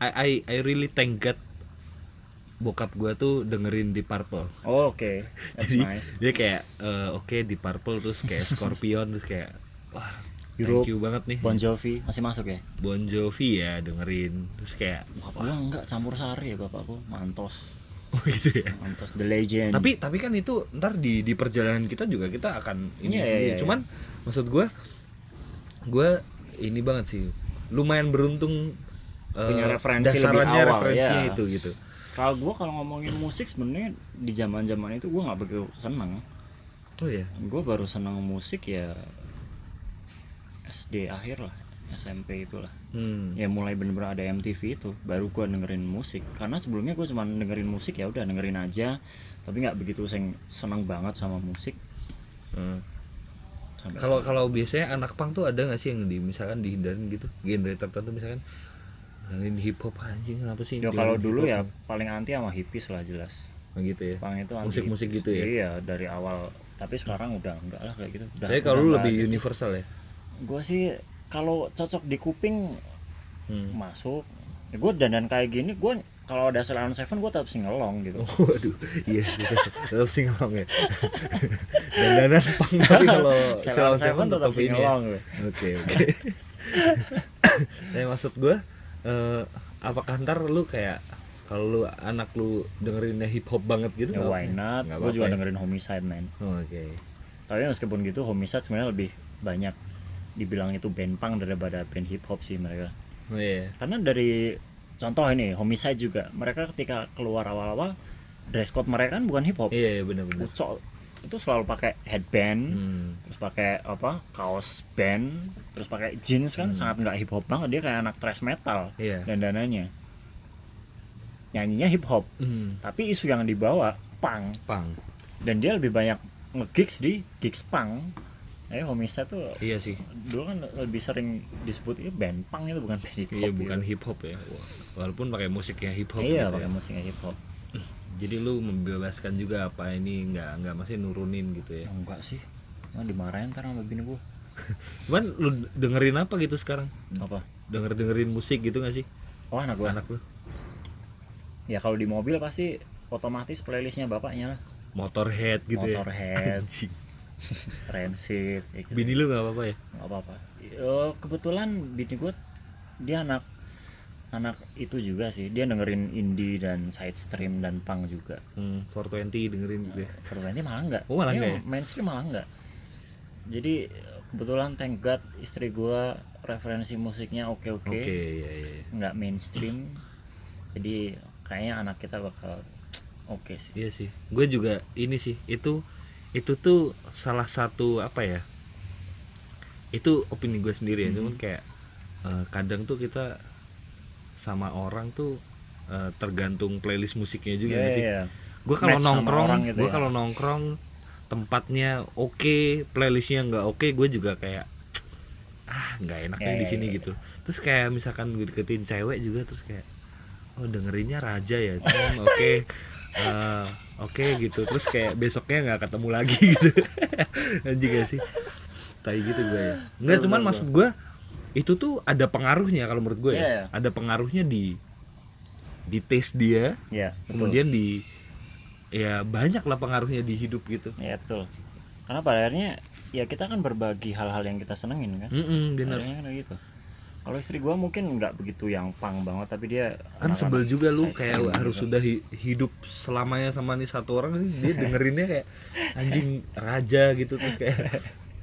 I, I I really thank God bokap gua tuh dengerin di Purple. Oh oke. That's jadi nice. dia kayak eh, oke di Purple terus kayak Scorpion terus kayak wah Europe, thank you banget nih. Bon Jovi masih masuk ya? Bon Jovi ya dengerin. Terus kayak bapak gua enggak campur sari ya bapakku mantos. Oh gitu ya? Mantos the legend. Tapi tapi kan itu ntar di di perjalanan kita juga kita akan ini iya, sendiri. iya. cuman maksud gua gua ini banget sih lumayan beruntung eh, Punya referensi lebih dasarannya awal, referensinya ya. itu gitu kalau gua kalau ngomongin musik sebenarnya di zaman zaman itu gua nggak begitu seneng. Oh ya gue baru seneng musik ya SD akhir lah SMP itulah. Hmm. ya mulai bener-bener ada MTV itu baru gua dengerin musik. Karena sebelumnya gue cuma dengerin musik ya udah dengerin aja. Tapi nggak begitu seng seneng banget sama musik. Hmm. kalau kalau biasanya anak pang tuh ada nggak sih yang di misalkan dihindarin gitu genre tertentu misalkan dengerin hip hop anjing kenapa sih Ya kalau dulu ya paling anti sama hippies lah jelas. Oh, gitu ya Pang itu Musik-musik gitu ya? Iya dari awal. Tapi sekarang udah enggak lah kayak gitu. Udah, tapi kalau lu lebih ada sih. universal ya Gua sih kalau cocok di kuping hmm. masuk. Ya, gue dandan kayak gini, gue kalau ada Salon Seven gue tetap singelong gitu. Waduh, iya, tetap singelong ya. Dandanan pang tapi kalau Salon Seven tetap ya. singelong. gue. Oke, oke. Nah, maksud gua eh, apakah ntar lu kayak kalau lu anak lu dengerinnya hip hop banget gitu Ya why apa-apa? not? Gue juga ya? dengerin Homicide man. Oh, Oke. Tapi meskipun gitu Homicide sebenarnya lebih banyak dibilang itu band punk daripada band hip hop sih mereka. Oh iya. karena dari contoh ini homicide juga mereka ketika keluar awal-awal dress code mereka kan bukan hip hop Iya, iya benar-benar. Itu selalu pakai headband Hmm. terus pakai apa kaos band terus pakai jeans kan sangat nggak hip hop banget dia kayak anak thrash metal Iya. dan dananya nyanyinya hip hop Hmm. tapi isu yang dibawa punk Pang. dan dia lebih banyak nge-gigs di gigs punk eh homicide tuh Iya sih. dulu kan lebih sering disebut itu band punk itu bukan band hip hop Iya gitu. bukan hip hop ya. Walaupun pakai musiknya hip hop iya gitu pakai ya. musiknya hip hop Jadi lu membebaskan juga apa ini nggak nggak masih nurunin gitu ya. enggak sih Nah, dimarahin ntar sama bini gua Cuman lu dengerin apa gitu sekarang? apa Denger dengerin musik gitu gak sih oh anak gua anak lu? ya kalau di mobil pasti otomatis playlistnya bapaknya lah Motorhead gitu ya. Motorhead. Rancid gitu. Bini lu nggak apa-apa ya? nggak apa-apa kebetulan bini gua dia anak anak itu juga sih dia dengerin indie dan side stream dan punk juga Hmm, 420 dengerin gitu ya. Perbannya malah enggak Oh, malah enggak ya? mainstream malah enggak jadi kebetulan thank god istri gua referensi musiknya oke oke Oke, iya iya. iya. nggak mainstream jadi kayaknya anak kita bakal oke sih Iya sih. Gue juga ini sih itu itu tuh salah satu apa ya? Itu opini gue sendiri ya. Hmm. Cuman kayak eh, kadang tuh kita sama orang tuh eh, tergantung playlist musiknya juga nggak sih. iya. Gue kalau nongkrong, gitu gue ya. kalau nongkrong tempatnya oke, playlistnya nggak oke, gue juga kayak ah nggak enaknya Iya, di iya, sini iya. gitu. Terus kayak misalkan gue deketin cewek juga terus kayak oh dengerinnya raja ya, oke. Eh, oke gitu terus kayak besoknya nggak ketemu lagi gitu anjing gak sih tai gitu gue ya nggak cuman maksud gue itu tuh ada pengaruhnya kalau menurut gue Iya, ya. Iya. ada pengaruhnya di di taste dia. Ya betul. Kemudian di ya banyak lah pengaruhnya di hidup gitu. Ya betul. Karena pada akhirnya ya kita kan berbagi hal-hal yang kita senengin kan. Mm-mm, bener. Akhirnya kan gitu. Kalau istri gua mungkin nggak begitu yang pang banget tapi dia kan sebel juga lu kayak stream harus gitu. sudah hi- hidup selamanya sama nih satu orang nih dia dengerinnya kayak anjing raja gitu terus kayak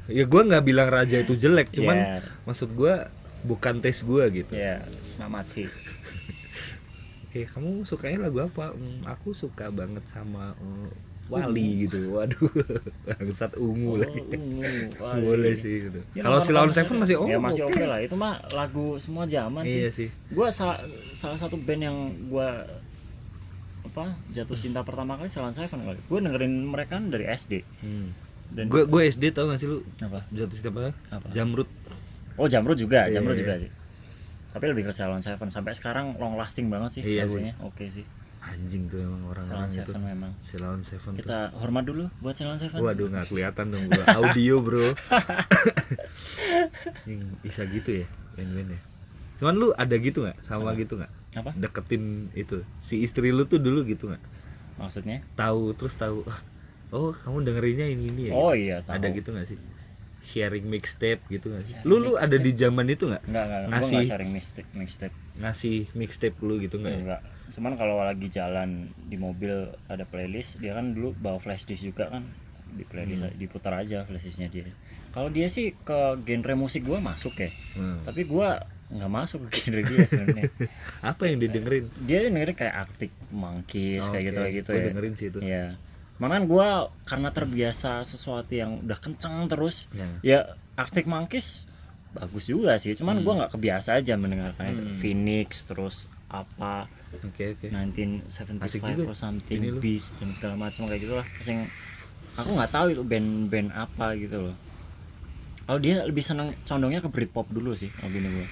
ya gua nggak bilang raja itu jelek cuman Iya. maksud gua bukan tes gua gitu ya sama tis Oke, kamu sukanya lagu apa? Hmm, aku suka banget sama eh, Wali gitu. Waduh, bangsat ungu lagi. Boleh sih gitu. Ya, Kalau si Lawn paling- Seven masih oh. ya masih oke oke. lah itu mah lagu semua zaman Iya sih sih. gua salah salah satu band yang gua apa jatuh cinta pertama kali Salon Seven kali gue dengerin mereka dari SD Hmm. Dan gue gue SD tau gak sih lu apa? jatuh cinta apa? Apa? Jamrut. Oh Jamrut juga, Iya, Jamrut juga sih. Tapi lebih ke Salon Seven sampai sekarang long lasting banget sih Iya lagunya. Oke sih. Anjing tuh emang Salon orang-orang itu. Seven memang. Silon Seven tuh. Kita hormat dulu buat Salon Seven. Waduh nggak kelihatan dong gua audio bro. Bisa gitu ya band-band ya. Cuman lu ada gitu nggak sama gitu nggak? Apa? Deketin itu si istri lu tuh dulu gitu nggak? Maksudnya? Tahu terus tahu. "Ah, Oh kamu dengerinnya ini ini ya? Oh iya, tahu. Ada gitu nggak sih? Sharing mixtape gitu nggak sih? Lu lu ada di zaman itu nggak? Enggak, enggak. Gua Ngasih enggak sharing mixtape, mixtape. ngasih mixtape lu gitu nggak? ya? Cuman kalau lagi jalan di mobil ada playlist, dia kan dulu bawa flash disk juga kan di playlist Hmm. diputar aja flash disknya dia. Kalau dia sih ke genre musik gua masuk ya. Hmm. Tapi gua nggak masuk ke genre dia sebenarnya. Apa yang didengerin? dia dengerin kayak Arctic Monkeys kayak Oke, gitu kayak gitu ya. dengerin sih itu. Iya. Makan gue karena terbiasa sesuatu yang udah kenceng terus, Ya. ya Arctic Monkeys bagus juga sih. Cuman Hmm. gua nggak kebiasa aja mendengarkan itu. Phoenix terus apa Oke oke. Nah, Asik 1975 juga or something ini lu. Beast dan segala macam kayak gitulah. Asing aku nggak tahu itu band-band apa gitu loh. Kalau dia lebih seneng condongnya ke Britpop dulu sih, kalau gini gue.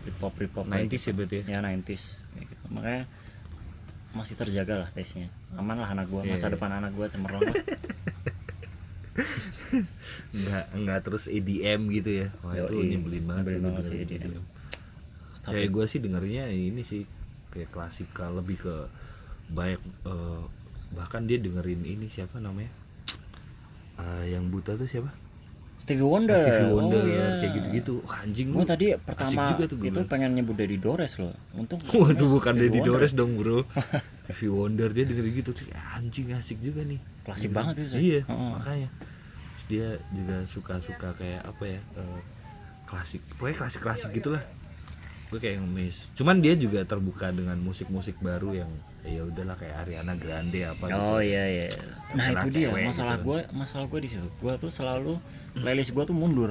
Britpop Britpop kayak 90s ya berarti ya? ya 90s kayak gitu. makanya masih terjaga lah tesnya. Aman lah anak gua. Masa Iya. depan anak gua cemerlang lah. nggak nggak terus EDM gitu ya. Wah itu Yoi, nyebelin banget sih banget sih EDM. Stop Cewek gue sih dengerinnya ini sih kayak klasikal lebih ke banyak eh, bahkan dia dengerin ini siapa namanya? Eh, yang buta tuh siapa Stevie Wonder Stevie Wonder oh, iya. kayak gitu-gitu Wah, anjing gua tadi pertama juga tuh gua itu pengen nyebut Daddy Dores loh untung Waduh bukan Wonder. Dores dong bro Stevie Wonder dia dengerin gitu sih anjing asik juga nih Klasik banget itu. Iya Heeh. makanya Terus dia juga suka-suka kayak apa ya eh, Klasik Pokoknya klasik-klasik gitulah Gue kayak ngemis Cuman dia juga terbuka dengan musik-musik baru yang ya udahlah kayak Ariana Grande apa gitu. Oh iya iya. Nah Karena itu dia masalah gitu. gue masalah gue di situ. Gue tuh selalu playlist gue tuh mundur.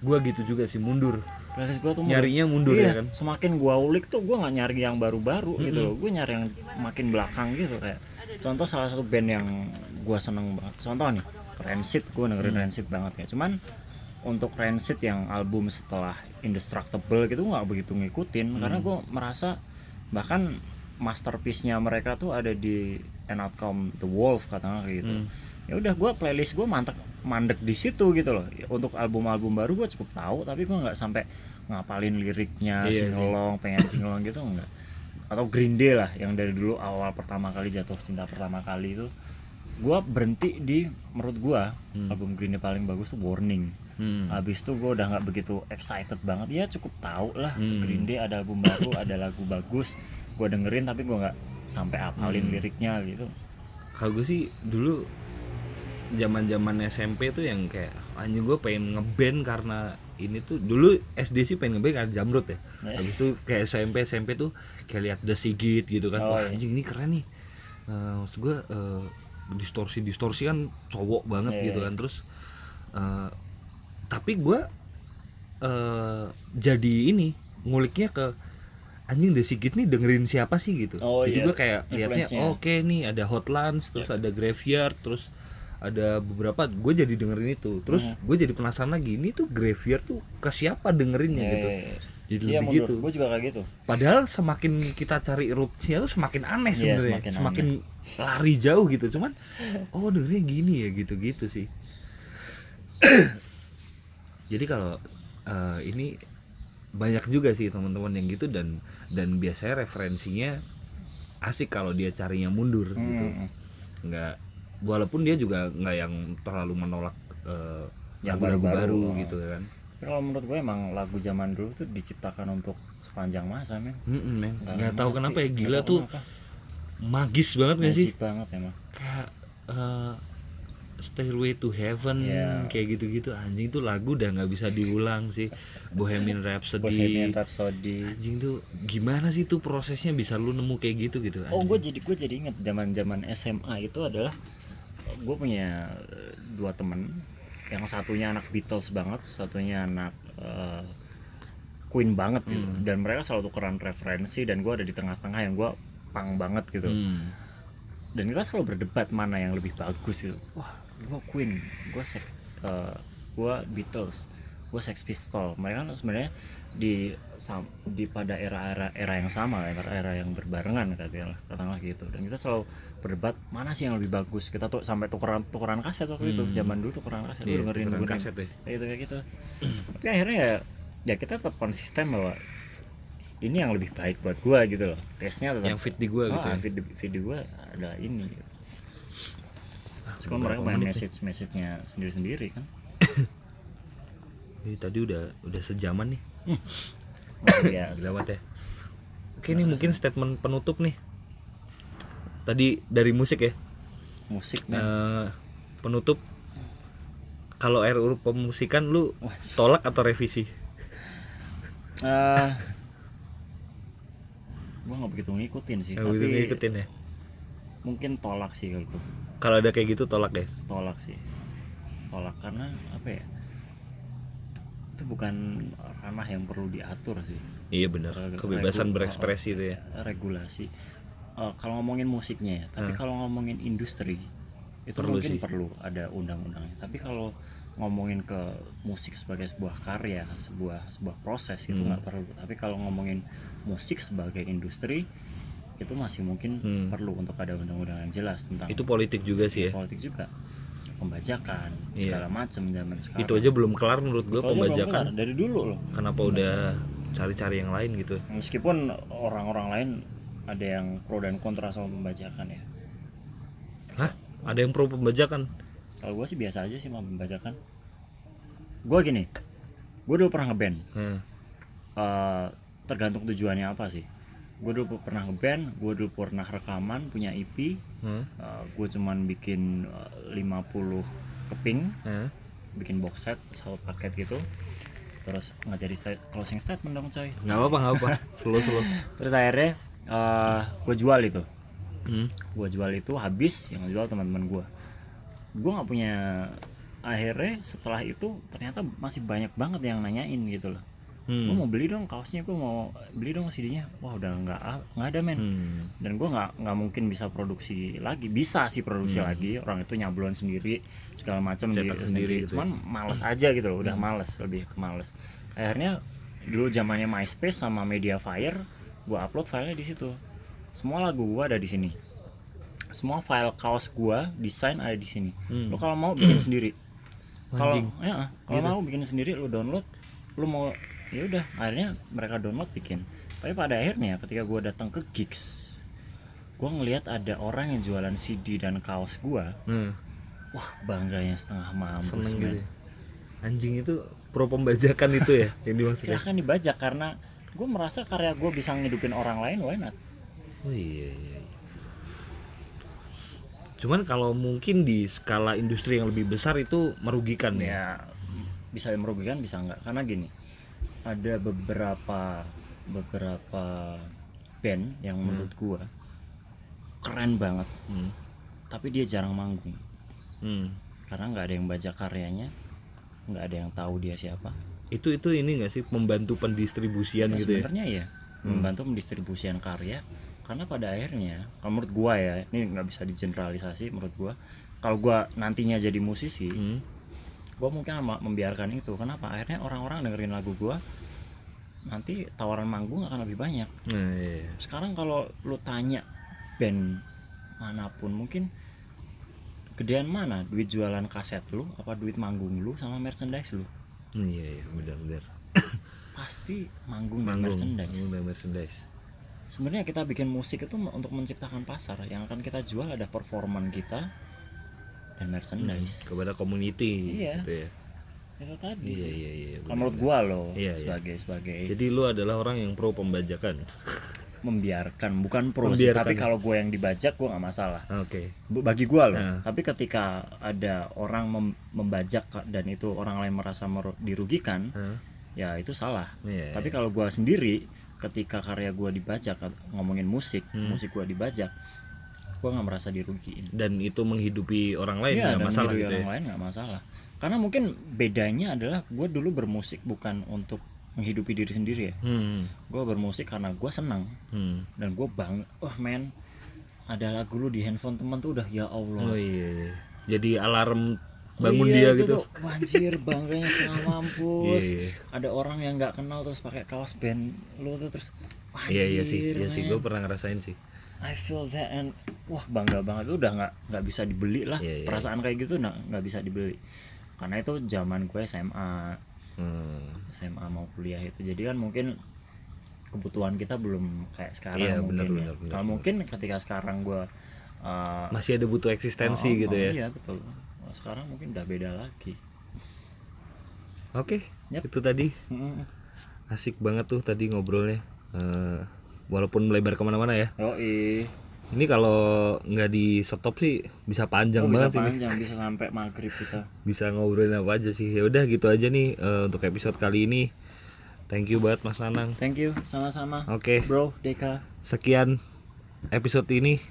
Gue gitu juga sih mundur Playlist gue tuh mundur. Nyarinya mundur Iya, ya kan Semakin gue ulik tuh gue nggak nyari yang baru-baru gitu loh. Gue nyari yang makin belakang gitu kayak. Contoh salah satu band yang gue seneng banget. Contoh nih Rancid gue dengerin Mm. Rancid banget ya. Cuman untuk Rancid yang album setelah Indestructible gitu nggak begitu ngikutin Mm. karena gue merasa bahkan masterpiece-nya mereka tuh ada di An Outcome The Wolf katanya kayak gitu. Hmm. Ya udah gue playlist gue mantek mandek di situ gitu loh. Ya, Untuk album-album baru gue cukup tahu tapi gue nggak sampai ngapalin liriknya, Iya singelong, pengen singelong gitu enggak. Atau Green Day lah yang dari dulu awal pertama kali jatuh cinta pertama kali itu gue berhenti di menurut gue album Green Day paling bagus tuh Warning. Hmm. Habis itu gue udah nggak begitu excited banget ya cukup tahu lah Hmm. Green Day ada album baru ada lagu bagus gue dengerin tapi gue nggak sampai apalin Hmm. liriknya gitu Kalau gue sih dulu zaman zaman SMP tuh yang kayak anjing gue pengen ngeband karena ini tuh dulu SD sih pengen ngeband karena jamrut ya. Eh. Habis itu kayak SMP SMP tuh kayak lihat The Sigit gitu kan. Oh, Wah iya. anjing ini keren nih. Eh, maksud gue distorsi distorsi kan cowok banget Iya, gitu iya. kan terus eh, tapi gue eh jadi ini nguliknya ke anjing The Sigit nih dengerin siapa sih gitu. Oh, Jadi iya. gue kayak liatnya oh, oke nih ada Hotlands terus ada Graveyard terus ada beberapa gue jadi dengerin itu. Terus Hmm. gue jadi penasaran lagi ini tuh Graveyard tuh ke siapa dengerinnya gitu? Jadi iya lebih gitu. gue juga kayak gitu. Padahal semakin kita cari rootsnya tuh semakin aneh Iya, sebenarnya. semakin semakin, lari jauh gitu. Cuman oh dengernya gini ya gitu gitu sih. Jadi kalau eh, ini banyak juga sih teman-teman yang gitu dan dan biasanya referensinya asik kalau dia carinya mundur gitu. Hmm. nggak walaupun dia juga nggak yang terlalu menolak eh, Yang lagu-lagu baru oh. gitu kan Tapi kalau menurut gue emang lagu zaman dulu tuh diciptakan untuk sepanjang masa men Mm-mm, men. Nggak tahu kenapa ya gila tuh kenapa. magis banget nggak sih banget emang kayak eh, Stairway to Heaven Iya. kayak gitu-gitu anjing tuh lagu udah nggak bisa diulang sih Bohemian Rhapsody Bohemian Rhapsody anjing tuh gimana sih tuh prosesnya bisa lu nemu kayak gitu gitu Oh anjing. gue jadi gue jadi inget zaman zaman SMA itu adalah gue punya eh, dua temen yang satunya anak Beatles banget, satunya anak eh, Queen banget gitu. Hmm. Dan mereka selalu tukeran referensi dan gue ada di tengah-tengah yang gue pang banget gitu. Hmm. Dan kita selalu berdebat mana yang lebih bagus gitu. Wah gue Queen gue Sex eh, gue Beatles gue Sex Pistol mereka kan sebenarnya di di pada era-era era yang sama era-era yang berbarengan katakanlah katakanlah gitu dan kita selalu berdebat mana sih yang lebih bagus kita tuh sampai tukeran tukeran kaset waktu itu zaman dulu tukeran kaset Hmm. Lu dengerin tukeran dengerin. kaset ya. kayak gitu kayak gitu tapi akhirnya ya ya kita tetap konsisten bahwa ini yang lebih baik buat gua gitu loh tesnya tetap yang fit di gua gitu ah, ya video, video gua ada ini gitu. Kan berapa mereka main message message nya sendiri sendiri kan Ini tadi udah udah sejaman nih. Biasa lewat ya. Oke ini mungkin statement penutup nih. Tadi dari musik ya. Musik Eh, penutup. Kalau RUU pemusikan lu tolak atau revisi? Eh, gua nggak begitu ngikutin sih Yang tapi begitu ngikutin ya? mungkin tolak sih kalau kalau ada kayak gitu tolak ya? Tolak sih. Tolak karena apa ya itu bukan ranah yang perlu diatur sih iya benar kebebasan regu- berekspresi itu ya regulasi Eh, kalau ngomongin musiknya ya tapi Hmm. kalau ngomongin industri itu Perlu mungkin sih. perlu ada undang-undangnya tapi kalau ngomongin ke musik sebagai sebuah karya sebuah sebuah proses itu Hmm. nggak perlu tapi kalau ngomongin musik sebagai industri itu masih mungkin Hmm. perlu untuk ada undang-undang yang jelas tentang itu politik juga sih ya politik juga pembajakan Iya. segala macam zaman sekarang. itu aja belum kelar menurut belum pembajakan. kelar, dari dulu loh. Kenapa udah cari-cari yang lain gitu? Meskipun orang-orang lain ada yang pro dan kontra sama pembajakan ya. Hah? Ada yang pro pembajakan? Kalau gue sih biasa aja sih sama pembajakan. Gue gini gue dulu pernah ngeband Hah. Eh, tergantung tujuannya apa sih gue dulu pernah ngeband gue dulu pernah rekaman punya EP Hah? gue cuman bikin eh, 50 keping. Hah? bikin box set satu paket gitu. Terus nggak jadi sta- closing statement dong coy. Nggak apa nggak apa slow slow. Terus akhirnya eh gue jual itu. Hmm. gue jual itu habis yang jual teman-teman gue gue nggak punya akhirnya setelah itu ternyata masih banyak banget yang nanyain gitu loh gue Hmm. mau beli dong kaosnya gue mau beli dong CD-nya wah udah nggak nggak ada men. Hmm. dan gue nggak nggak mungkin bisa produksi lagi. Bisa sih produksi lagi. Orang itu nyablon sendiri segala macam Hmm. Cetak di- sendiri. gitu cuman males aja gitu loh udah males lebih ke males. Akhirnya dulu zamannya MySpace sama Mediafire gue upload filenya di situ. Semua lagu gue ada di sini. Semua file kaos gue desain ada di sini. Hmm. lo kalau mau bikin sendiri. Kalau ya kalau Gitu. mau bikin sendiri lu download lu mau ya udah akhirnya mereka download bikin. Tapi pada akhirnya ketika gue datang ke gigs gue ngelihat ada orang yang jualan CD dan kaos gue Hmm. wah bangganya setengah mampus seneng gitu ya. anjing itu pro pembajakan itu ya yang dimaksudnya silahkan dibajak karena gue merasa karya gue bisa ngidupin orang lain why not? Oh iya iya iya. cuman kalau mungkin di skala industri yang lebih besar itu merugikan ya? Ya bisa merugikan bisa enggak karena gini ada beberapa beberapa band yang menurut gua keren banget. Hmm. tapi dia jarang manggung. Hmm. karena nggak ada yang baca karyanya nggak ada yang tahu dia siapa. Itu itu ini nggak sih membantu pendistribusian Nah, gitu ya? sebenarnya ya membantu pendistribusian karya karena pada akhirnya kalau menurut gua ya ini nggak bisa digeneralisasi menurut gua kalau gua nantinya jadi musisi Hmm. Gue mungkin membiarkan itu. Kenapa? Akhirnya orang-orang dengerin lagu gue nanti tawaran manggung akan lebih banyak. Nah, iya. sekarang kalau lu tanya band mana pun mungkin gedean mana? Duit jualan kaset lu apa duit manggung lu sama merchandise lu? Hmm, iya iya benar-benar pasti manggung, dan manggung merchandise. manggung dan merchandise. Sebenarnya kita bikin musik itu untuk menciptakan pasar. Yang akan kita jual ada performan kita dan merchandise kepada community Iya. gitu ya itu tadi iya sih. iya iya Kalau menurut gua loh Iya, iya. sebagai sebagai jadi lu adalah orang yang pro pembajakan membiarkan bukan pro sih, Membiarkan tapi ya. kalau gue yang dibajak gue nggak masalah oke Bu- bagi gue loh Nah. tapi ketika ada orang mem- membajak dan itu orang lain merasa meru- dirugikan Hah? ya itu salah Iya, tapi kalau gue sendiri ketika karya gue dibajak ngomongin musik Hmm. musik gue dibajak gue nggak merasa dirugiin. Dan itu menghidupi orang lain nggak dan masalah gitu ya? orang lain nggak masalah. Karena mungkin bedanya adalah gue dulu bermusik bukan untuk menghidupi diri sendiri ya. Hmm. gue bermusik karena gue senang. Hmm. dan gue bang wah men ada lagu lu di handphone teman tuh udah ya Allah. Oh iya, jadi alarm bangun Iya, dia itu gitu. tuh, wah, anjir bangganya setengah mampus. Iya, iya. ada orang yang nggak kenal terus pakai kaos band lu tuh terus iya iya sih iya sih. Gue pernah ngerasain sih I feel that and wah bangga banget. Itu udah nggak nggak bisa dibeli lah. Iya, iya. perasaan kayak gitu nggak nggak bisa dibeli. Karena itu zaman gue SMA hmm. SMA mau kuliah itu. Jadi kan mungkin kebutuhan kita belum kayak sekarang Iya, mungkin benar, ya. benar, benar, kalau mungkin ketika sekarang gue uh, masih ada butuh eksistensi oh, gitu oh, ya? iya betul. Wah, sekarang mungkin udah beda lagi. Oke Yap. itu tadi. Asik banget tuh tadi ngobrolnya. Eh, walaupun melebar ke mana-mana ya. Yoi. ini kalau nggak di stop sih bisa panjang Oh, bisa banget sih panjang bisa sampai maghrib kita. Bisa ngobrolin apa aja sih. Ya udah gitu aja nih eh, untuk episode kali ini. Thank you banget mas Nanang. Thank you sama-sama. Oke. Bro Deka. Sekian episode ini.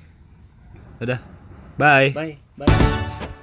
Udah. Bye. Bye bye